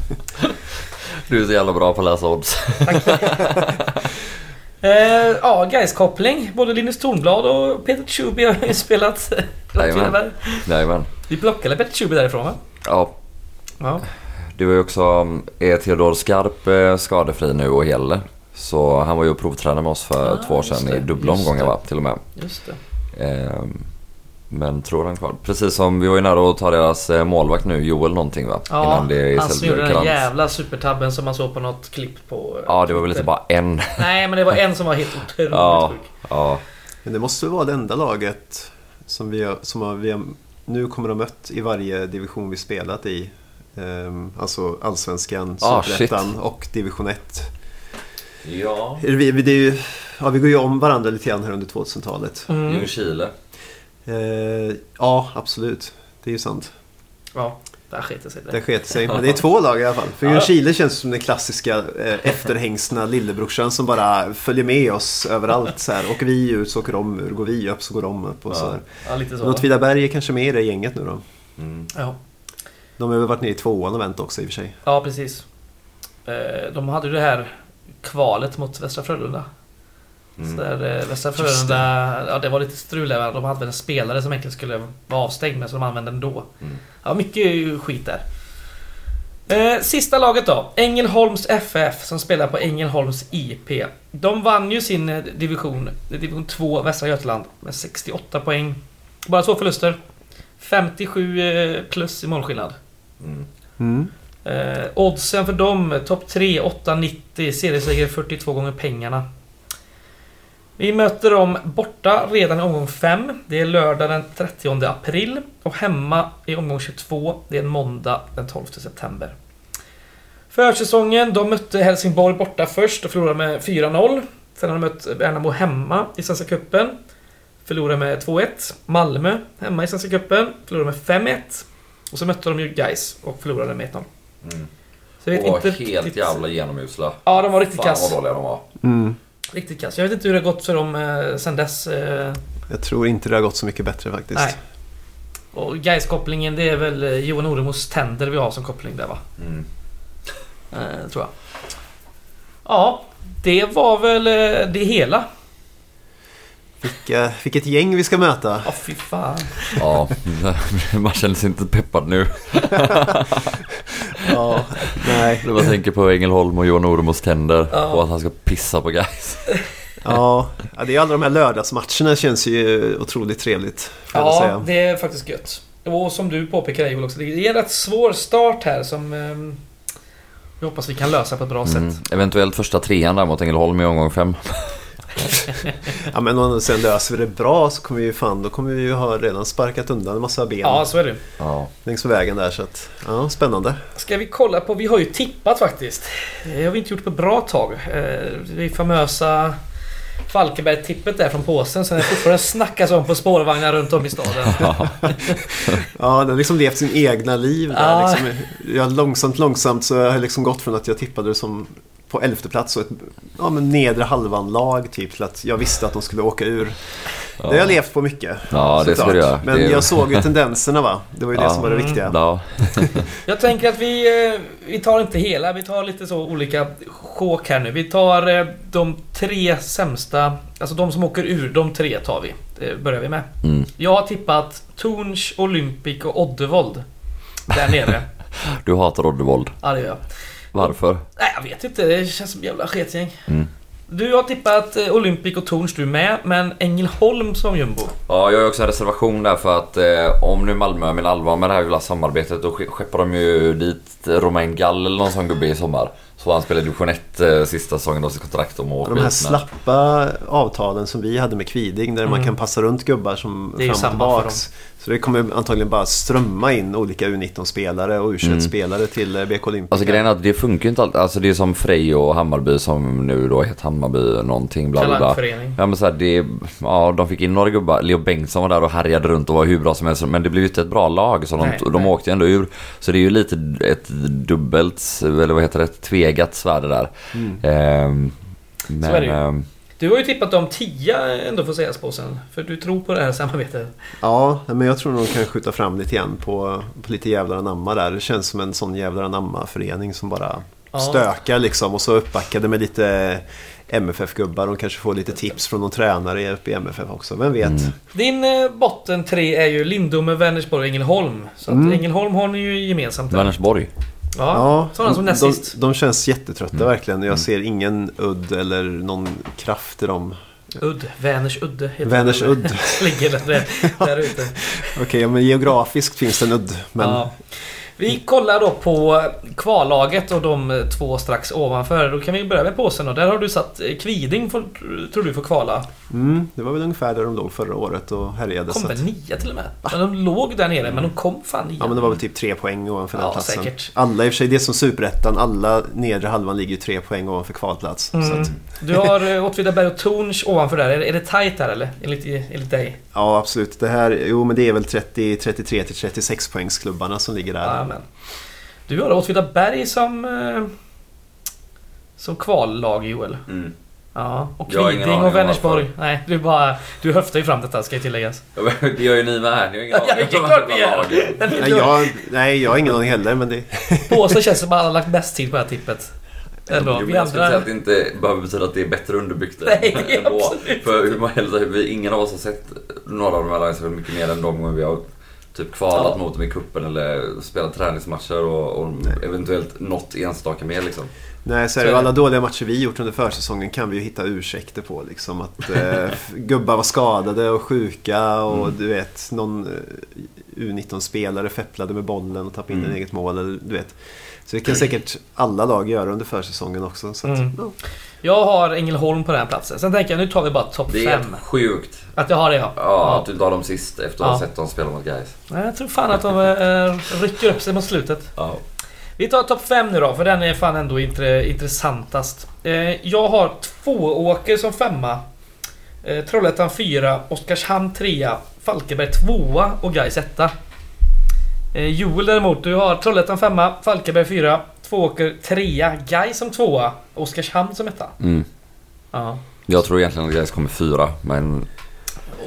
Du är så jävla bra på att läsa odds. Eh, ja, Gais-koppling. Både Linus Tornblad och Peter Tjuby har ju spelat. Jajamän. Vi plockade Peter Tjuby därifrån va? Ja, Ja. det var ju också, är Theodor Skarp eh, skadefri nu och hel? Så han var ju och provtränade med oss för Ah, två år sedan det, i dubbla omgångar va, till och med. Just det. Ehm, men tror han kvar. Precis som vi var ju nära att ta deras eh, målvakt nu, Joel någonting va? Ja, Innan det han som gjorde den jävla supertabben som man såg på något klipp på... eh, Ja, det var väl inte bara en. Nej, men det var en som var helt otroligt Ja. sjuk. Ja, Men det måste vara det enda laget som vi har, som har, vi har, nu kommer ha mött i varje division vi spelat i. Ehm, alltså Allsvenskan, Ah, Superettan och Division 1. Ja. Vi, vi- det är ju, ja, vi går ju om varandra lite grann här under 2000-talet. Mm. Ljungskile. Eh, ja, absolut. Det är ju sant. Ja, där sket sig. Det Det. sket sig. Men det är två lag i alla fall. För Ja. Ljungskile känns som den klassiska eh, efterhängsna lillebrorsan som bara följer med oss överallt. Så här. Åker vi ut så åker de ur. Går vi upp så går de upp. Och Ja. så här. Ja, lite så. Åtvidaberg är kanske med i det gänget nu då. Mm. Ja. De har väl varit nere i tvåan och vänt också i och för sig. ja, precis. Eh, De hade ju det här kvalet mot Västra Frölunda. Mm. Så där, eh, Västra Just Frölunda, ja det var lite strul där. De hade en spelare som egentligen skulle vara avstängd men som de använde ändå. Mm. Ja, mycket skit där. Eh, sista laget då. Ängelholms FF som spelar på Ängelholms IP. De vann ju sin eh, division, eh, division 2 Västra Götaland med 68 poäng. Bara två förluster. 57 eh, plus i målskillnad. Mm. Mm. Eh, oddsen för dem, topp 3, 8,90. Serieseger 42 gånger pengarna. Vi möter dem borta redan i omgång 5. Det är lördag den 30 april. Och hemma i omgång 22. Det är en måndag den 12 september. Försäsongen, de mötte Helsingborg borta först och förlorade med 4-0. Sen har de mött Värnamo hemma i Svenska Cupen. Förlorade med 2-1. Malmö hemma i Svenska Cupen. Förlorade med 5-1. Och så mötte de ju Gais och förlorade med 1-0. Mm. Så jag vet Och inte helt riktigt... jävla genomusla. Ja, de var riktigt Fan kass. vad dåliga de var. Mm. Riktigt kass. Jag vet inte hur det har gått för dem eh, sen dess. Eh, Jag tror inte det har gått så mycket bättre faktiskt. nej. Och gais kopplingen det är väl eh, Johan Oremos tänder vi har som koppling där va? Mm. Eh, tror jag. Ja, det var väl eh, det hela. Vilka, vilket gäng vi ska möta. Ja, fy fan. Ja, man känner sig inte peppad nu. Ja, nej. Jag bara tänker på Ängelholm och Johan Oremos tänder Ja. och att han ska pissa på guys. Ja, det är alla de här lördagsmatcherna känns ju otroligt trevligt. Ja, säga. det är faktiskt gött. Och som du påpekar Joel också, det är en rätt svår start här som eh, vi hoppas vi kan lösa på ett bra Mm. sätt. Eventuellt första trean där mot Ängelholm i omgång fem. Ja, men om sen löser vi det bra så kommer vi ju fan, då kommer vi ju ha redan sparkat undan en massa ben Ja, så är det. Ja. längs vägen där. Så att, ja, spännande. Ska vi kolla på, vi har ju tippat faktiskt. Det har vi inte gjort på ett bra tag. Eh, Det famösa Falkenberg-tippet där från påsen som det fortfarande snackas om på spårvagnar runt om i staden. Ja, den har liksom levt sin egna liv där. Ja. Liksom, jag, långsamt, långsamt så har jag liksom gått från att jag tippade det som på elfte plats och ett ja, men nedre halvan-lag typ till att jag visste att de skulle åka ur. Det har jag levt på mycket. Ja, det ska du göra. Men Det är- jag såg ju tendenserna va. Det var ju det Ja. som var det viktiga. Ja. Jag tänker att vi, eh, vi tar inte hela, vi tar lite så olika sjok här nu. Vi tar eh, de tre sämsta, alltså de som åker ur, de tre tar vi. Det börjar vi med. Mm. Jag har tippat Torns, Olympic och Oddevold. Där nere. Du hatar Oddevold. ja, det gör jag. Varför? Nej, jag vet inte. Det känns som jävla sketgäng. Mm. Du har tippat eh, Olympic och Torns du med, men Ängelholm som jumbo. Ja, jag har också en reservation där för att eh, om nu Malmö menar allvar med det här jävla samarbetet då ske- skeppar de ju dit Romain Gall eller någon sån gubbe i sommar. Så han spelar i division 1 eh, sista säsongen av sitt kontrakt om och de här slappa avtalen som vi hade med Kviding där man Mm. kan passa runt gubbar som Det är fram och tillbaks. Så det kommer antagligen bara strömma in olika U19-spelare och U21-spelare till eh, BK Olympica. Alltså grejen är att det funkar ju inte alltid. Alltså det är som Frej och Hammarby som nu då heter Hammarby någonting bla bla bla. Ja men så här, det, ja de fick in några gubbar. Leo Bengtsson var där och härjade runt och var hur bra som helst. Men det blev ju inte ett bra lag så de, Nej, de nej. åkte ju ändå ur. Så det är ju lite ett dubbelt, eller vad heter det, ett tvegat svärd där. Mm. Ehm, men, Så är det ju. ehm, Du har ju tippat dem 10 ändå får sägas på sen. För du tror på det här samarbetet. Ja, men jag tror nog de kan skjuta fram lite igen på, på lite jävlar anamma där. Det känns som en sån jävlar anamma-förening som bara Ja. stökar liksom. Och så uppbackade med lite MFF-gubbar. De kanske får lite tips från någon tränare uppe i MFF också. Vem vet? Mm. Din eh, botten tre är ju Lindome, Vänersborg och Ängelholm. Så att Mm. Ängelholm har ni ju gemensamt där. Vänersborg. Ja, sådana som näst de, sist. de känns jättetrötta Mm. verkligen. Jag Mm. ser ingen udd eller någon kraft i dem. Udd. Väners udde heter det. udd. Ligger där, där ute. Okej, men geografiskt finns det en udd. Men Ja. Vi kollar då på kvallaget och de eh, två strax ovanför. Då kan vi börja med påsen och där har du satt eh, Kviding, får, tror du, får kvala. Mm, det var väl ungefär där de låg förra året och härjade. Kom väl nia till och med? Men de låg där nere, men de kom fan nia. ja, men det var väl typ tre poäng ovanför den Ja, platsen. säkert. Alla i och för sig, det är som superettan. Alla nedre halvan ligger ju tre poäng ovanför kvalplats. Mm. att, Du har eh, Åtvidaberg och Torns ovanför där. Är, är det tight där eller? Enligt, enligt dig? ja, absolut. Det här, jo, men det är väl 30, 33 till 36 poängsklubbarna som ligger där. Amen. Du har Åtvidaberg som... Eh, som kvallag Joel. Mm. Ja. Och Jag Kviding och Vänersborg. Nej, du bara... Du höftar ju fram detta ska ju tilläggas. Det gör ju ni med här. Ni har ingen aning om. Nej, jag, nej, jag har ingen aning heller, men det... Påsen känns som att alla har lagt bäst tid på det här tippet. Ändå. Jo, Vi jag skulle säga andra... att det inte behöver betyda att det är bättre underbyggt Nej, ändå. absolut För hur man vi, ingen av oss har sett några av de här lagen så mycket mer än de gånger vi har typ kvalat Ja. mot dem i kuppen eller spelat träningsmatcher och, och eventuellt något enstaka mer liksom. Nej, så är det alla dåliga matcher vi gjort under försäsongen kan vi ju hitta ursäkter på. Liksom att eh, gubbar var skadade och sjuka och Mm. du vet någon eh, U19-spelare fepplade med bollen och tappade in Mm. en eget mål. Eller, du vet. Så det kan säkert alla lag göra under försäsongen också. Så att, Mm. ja. Jag har Ängelholm på den här platsen. Sen tänker jag nu tar vi bara topp Det är 5. sjukt. Att jag har det ja. Ja, att du tar dem sist efter att ha Ja. sett dem spela mot guys. Nej, Jag tror fan att de eh, rycker upp sig mot slutet. Ja. Vi tar topp 5 nu då, för den är fan ändå intre, intressantast. Eh, jag har Tvååker som femma. Eh, Trollhättan 4, Oskarshamn 3, Falkenberg 2 och Gais 1. Eh, Joel däremot, du har Trollhättan 5, Falkenberg 4, Tvååker 3, Gais som 2, Oskarshamn som 1. Mm. Ja, Jag tror egentligen att guys kommer fyra, men...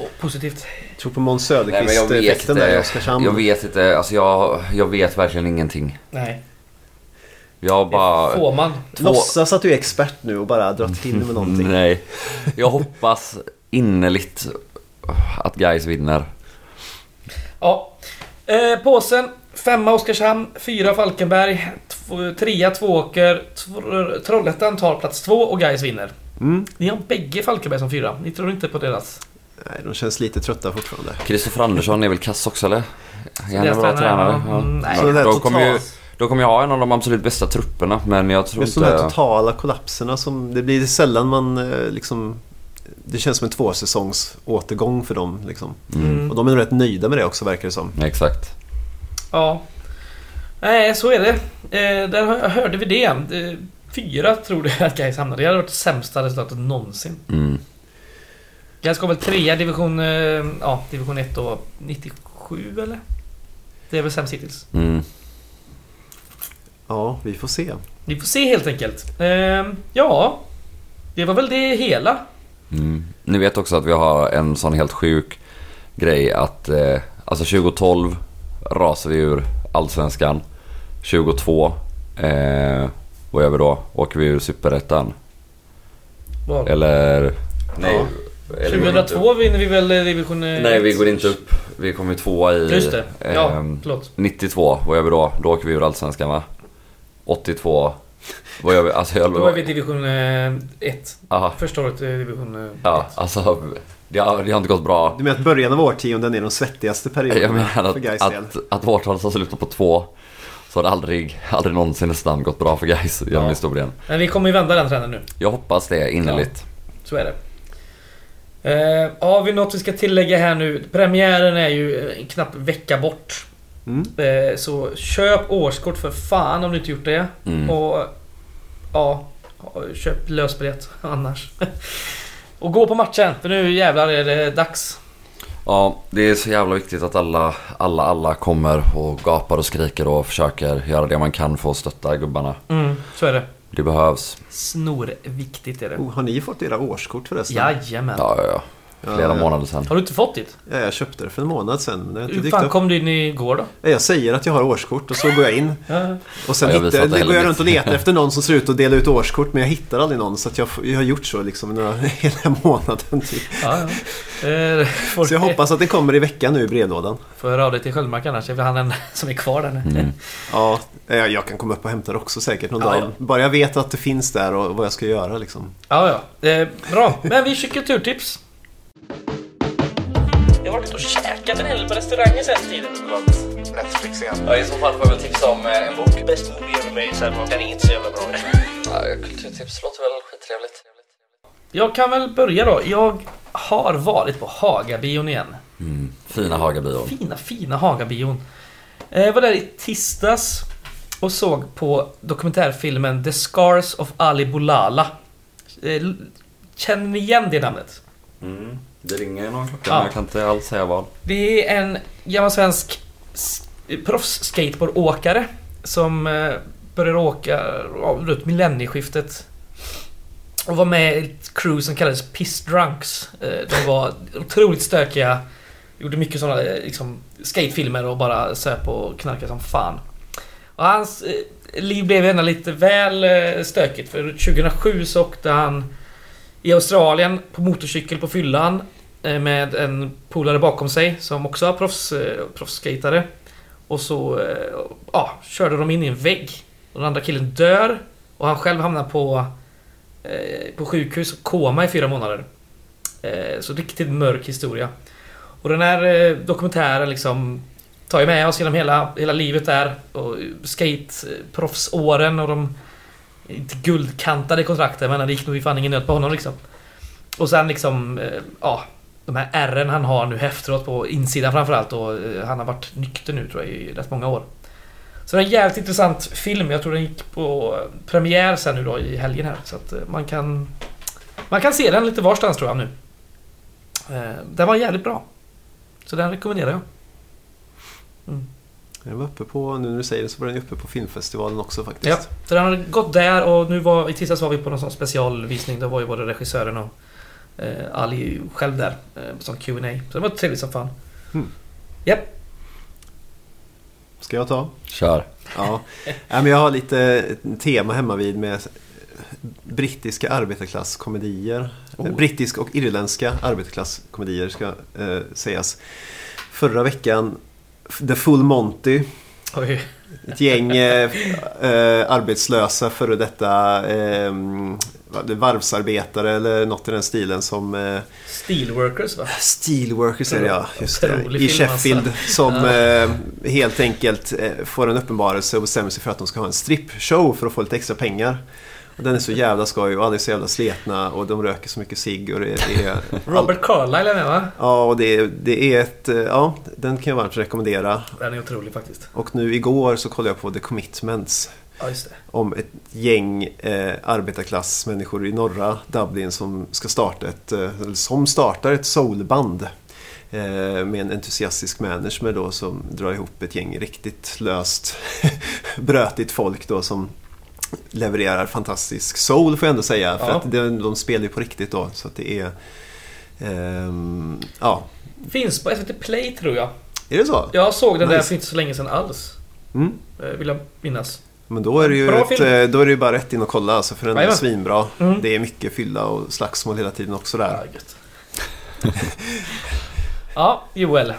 och positivt. Jag tror på Måns Nej, men jag vet Söderqvist-effekten där i inte. Oskarshamn. Jag vet inte. Alltså jag, jag vet verkligen ingenting. Nej, Jag bara... det får man. Två- Låtsas att du är expert nu och bara dra till med någonting. Nej. Jag hoppas innerligt att guys vinner. Ja. Eh, påsen. Femma Oskarshamn, fyra Falkenberg, trea Tvååker, tr- Trollhättan tar plats två och Gais vinner. Mm. Ni har bägge Falkenberg som fyra. Ni tror inte på deras... Nej, de känns lite trötta fortfarande. Kristoffer Andersson är väl kass också eller? Är han en bra tränare, ja. Mm, nej. Så De kommer ju, de kommer ju ha en av de absolut bästa trupperna men jag tror Just de här inte... totala kollapserna som... Det blir sällan man eh, liksom... Det känns som en tvåsäsongs återgång för dem. Liksom. Mm. Och de är nog rätt nöjda med det också verkar det som. Exakt. Ja. Nej, så är det. Eh, där hör- hörde vi det. Eh, fyra tror du att Gais hamnade. Det hade varit det sämsta resultatet någonsin. Mm. Gais går väl trea division... Eh, ja, division 1 då. 97 eller? Det är väl sämst hittills. Mm. Ja, vi får se. Vi får se helt enkelt. Eh, ja, det var väl det hela. Mm. Ni vet också att vi har en sån helt sjuk grej att eh, alltså 2012 rasar vi ur Allsvenskan. 22 eh, vad gör vi då? Åker vi ur Superettan? Eller? Nej. upp? 2002 vinner vi väl eh, division... eh, Nej, vi går inte upp. Vi kommer tvåa i... Just det. Ja, ehm, förlåt. 92, vad gör vi då? Då åker vi ur Allsvenskan va? 82, vad gör vi? Alltså jag... Då är vi i division 1. Aha, Första året i division 1. ja, alltså det har, det har inte gått bra. Du menar att början av årtionden är de svettigaste Jag perioderna menar för att, Gais del? att, att årtalet har slutat på två så har det aldrig, aldrig någonsin nästan gått bra för guys genom Ja. historien. Men vi kommer ju vända den trenden nu. Jag hoppas det innerligt. Så är det. Eh, har vi något vi ska tillägga här nu? Premiären är ju en knapp vecka bort. Mm. Eh, så köp årskort för fan om du inte gjort det. Mm. Och ja, köp lösbiljett annars. och gå på matchen, för nu jävlar är det dags. Ja, det är så jävla viktigt att alla, alla, alla kommer och gapar och skriker och försöker göra det man kan för att stötta gubbarna. Mm, så är det. Det behövs. Snorviktigt är det. Oh, har ni fått era årskort förresten? Jajamän. Ja, ja, ja. Ja, Flera ja. månader sedan. Har du inte fått ditt? Ja, jag köpte det för en månad sedan. Men det har inte Hur fan upp. kom du in igår då? Ja, Jag säger att jag har årskort och så går jag in. Ja. Och sen Ja, jag hittar, inte heller går jag runt och letar efter någon som ser ut att dela ut årskort men jag hittar aldrig någon. Så att jag, jag har gjort så liksom några, hela månaden. Typ. Ja, ja. Eh, Så jag hoppas att den kommer i veckan nu i brevlådan. Får höra av dig till Sköldmark annars, det är han den som är kvar där nu. Mm. Ja, jag jag kan komma upp och hämta det också säkert någon Ja, dag. ja. Bara jag vet att det finns där och vad jag ska göra liksom. Ja, ja. Eh, bra. Men vi kör kulturtips. Jag har varit ute och käkat en hel del på restauranger sen tiden. Netflix igen. Ja, I så fall får jag väl tipsa om eh, en bok. Best movie ever made, så den är inte så jävla bra. Ja, kulturtips låter väl skittrevligt. Jag kan väl börja då. Jag har varit på Hagabion igen. Mm. Fina Hagabion. Fina, fina Hagabion. Eh, Jag var där i tisdags och såg på dokumentärfilmen The Scars of Ali Boulala. Eh, Känner ni igen det namnet? Mm. Det ringer någon klocka Ja. men jag kan inte alls säga vad. Det är en gammal svensk proffs-skateboardåkare som eh, började åka runt millennieskiftet. Och var med i ett crew som kallades Piss Drunks. Eh, De var otroligt stökiga. Gjorde mycket sådana eh, liksom, skatefilmer och bara söp och knarkade som fan. Och hans liv blev ändå lite väl stökigt för 2007 så åkte han i Australien på motorcykel på fyllan Eh, med en polare bakom sig som också var proffs, eh. Och så eh, ja, körde de in i en vägg. Och den andra killen dör och han själv hamnar på, eh, på sjukhus och koma i fyra månader. Eh, så riktigt mörk historia. Och den här eh, dokumentären liksom tar ju med oss genom hela, hela livet där. Och skateproffsåren eh, och de inte guldkantade kontrakten men det gick nog fan ingen nöd på honom liksom. Och sen liksom, eh, ja, de här ärren han har nu efteråt på insidan framförallt och eh, han har varit nykter nu tror jag i rätt många år. Så det är en jävligt intressant film. Jag tror den gick på premiär sen nu då i helgen här. Så att eh, man kan... Man kan se den lite varstans tror jag nu. Eh, Den var jävligt bra. Så den rekommenderar jag. Jag var uppe på, nu när du säger det så var den uppe på filmfestivalen också faktiskt. Ja, så den har gått där och nu var i tisdags var vi på någon sån specialvisning. Då var ju både regissören och Ali själv där eh, som Q&A Så det var trevligt som fan. Mm. Japp. Ska jag ta? Kör. Ja. men jag har lite ett tema hemma vid med brittiska arbetarklasskomedier. Oh. Brittisk och irländska arbetarklasskomedier ska eh, sägas. Förra veckan The Full Monty. Oj. Ett gäng eh, eh, arbetslösa före detta eh, varvsarbetare eller något i den stilen som eh, Steelworkers va? Steelworkers är det ja, just det. I Sheffield alltså. som eh, helt enkelt eh, får en uppenbarelse och bestämmer sig för att de ska ha en strippshow för att få lite extra pengar. Och den är så jävla skoj och alla är så jävla sletna och de röker så mycket cigg och det, är... Robert Carlyle är med va? Ja, och det, det är ett... Ja, den kan jag varmt rekommendera. Den är otrolig faktiskt. Och nu igår så kollade jag på The Commitments Ja, om ett gäng eh, arbetarklassmänniskor i norra Dublin som ska starta ett, eh, som startar ett soulband. Eh, med en entusiastisk manager då som drar ihop ett gäng riktigt löst brötigt folk då som levererar fantastisk soul får jag ändå säga. För Ja. att de, de spelar ju på riktigt då så att det är... ehm, ja, Finns på SVT Play tror jag. är det så? Jag såg den där Nice. för inte så länge sedan alls. Mm. Eh, Vill jag minnas. Men då är det ju ett, eh, då är det ju bara rätt in och kolla alltså, för den är svinbra. Mm. Det är mycket fylla och slagsmål hela tiden också där. Ja, ja, Joel.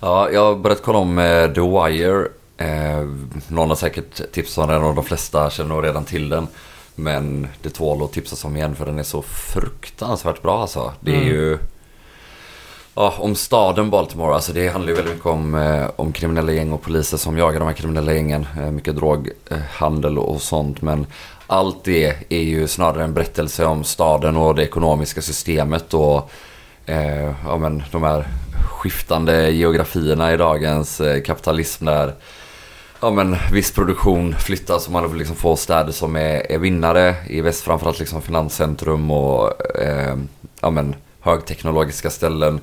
Ja, jag har börjat kolla om eh, The Wire. Eh, någon har säkert tipsat om den och de flesta känner nog redan till den. Men det tål att tipsas om igen för den är så fruktansvärt bra alltså. Det är Mm. ju... Ja, om staden Baltimore. Alltså det handlar ju väldigt mycket om, eh, om kriminella gäng och poliser som jagar de här kriminella gängen. Eh, mycket droghandel och sånt. Men allt det är ju snarare en berättelse om staden och det ekonomiska systemet och eh, ja, men, de här skiftande geografierna i dagens eh, kapitalism där ja, men, viss produktion flyttas och man liksom får städer som är, är vinnare. I väst framförallt liksom finanscentrum och eh, ja, men, högteknologiska ställen.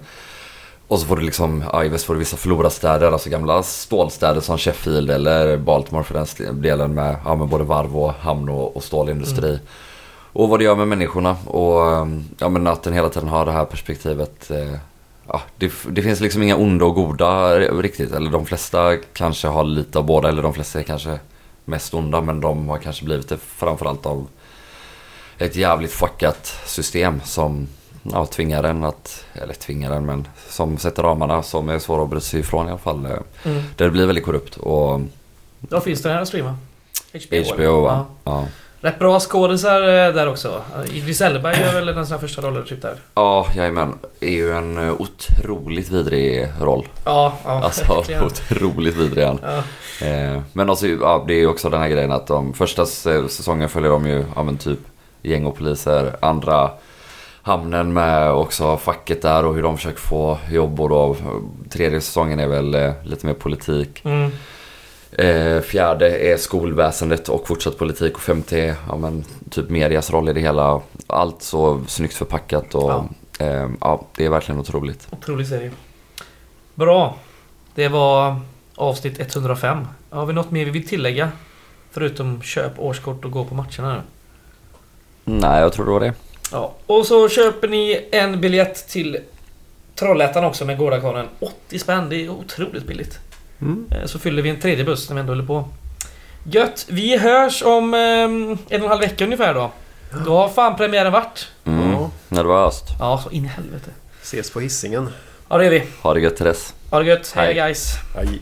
Och så får du liksom, ja, i väst får du vissa förlorarstäder, alltså gamla stålstäder som Sheffield eller Baltimore för den delen med, ja, med både varv och hamn och, och stålindustri. Och vad det gör med människorna och um, ja, men att den hela tiden har det här perspektivet. Eh, ja, det, det finns liksom inga onda och goda riktigt. Eller de flesta kanske har lite av båda eller de flesta är kanske mest onda men de har kanske blivit det framförallt av ett jävligt fuckat system som ja, tvingar en att, eller tvingar en men som sätter ramarna som är svåra att bry sig ifrån i alla fall. Eh, Mm. Det blir väldigt korrupt och Då finns den här att streama. HBO? HBO va? Ja. Rätt bra skådisar eh, där också. Idris Elba gör väl den sina första roller typ där. Ja, jajamän. är ju en eh, otroligt vidrig roll. Ja, ja Alltså verkligen. otroligt vidrig han. Ja. Men alltså, ja, det är ju också den här grejen att de första säsongen följer de ju, ja men typ gäng och poliser. Andra hamnen med också facket där och hur de försöker få jobb och då tredje säsongen är väl eh, lite mer politik. Mm. Eh, fjärde är skolväsendet och fortsatt politik och femte är ja, men, typ medias roll i det hela. Allt så snyggt förpackat och Ja. Eh, ja, det är verkligen otroligt. Otrolig serie. Bra. Det var avsnitt 105. Har vi något mer vi vill tillägga? Förutom köp årskort och gå på matcherna nu. Nej, jag tror det var det. Ja. Och så köper ni en biljett till Trollhättan också med Gårdakvarnen. 80 spänn, det är otroligt billigt. Mm. Eh, Så fyller vi en tredje buss när vi ändå håller på. Gött! Vi hörs om eh, en och en halv vecka ungefär då. Då har fan premiären varit. Mm. Ja. Nervöst. Ja, så in i helvete. Ses på hissingen. Ja, det är vi. Ha det gött till dess. Ha det gött. Hej Hej. guys! Aj.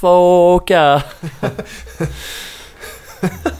Få åka.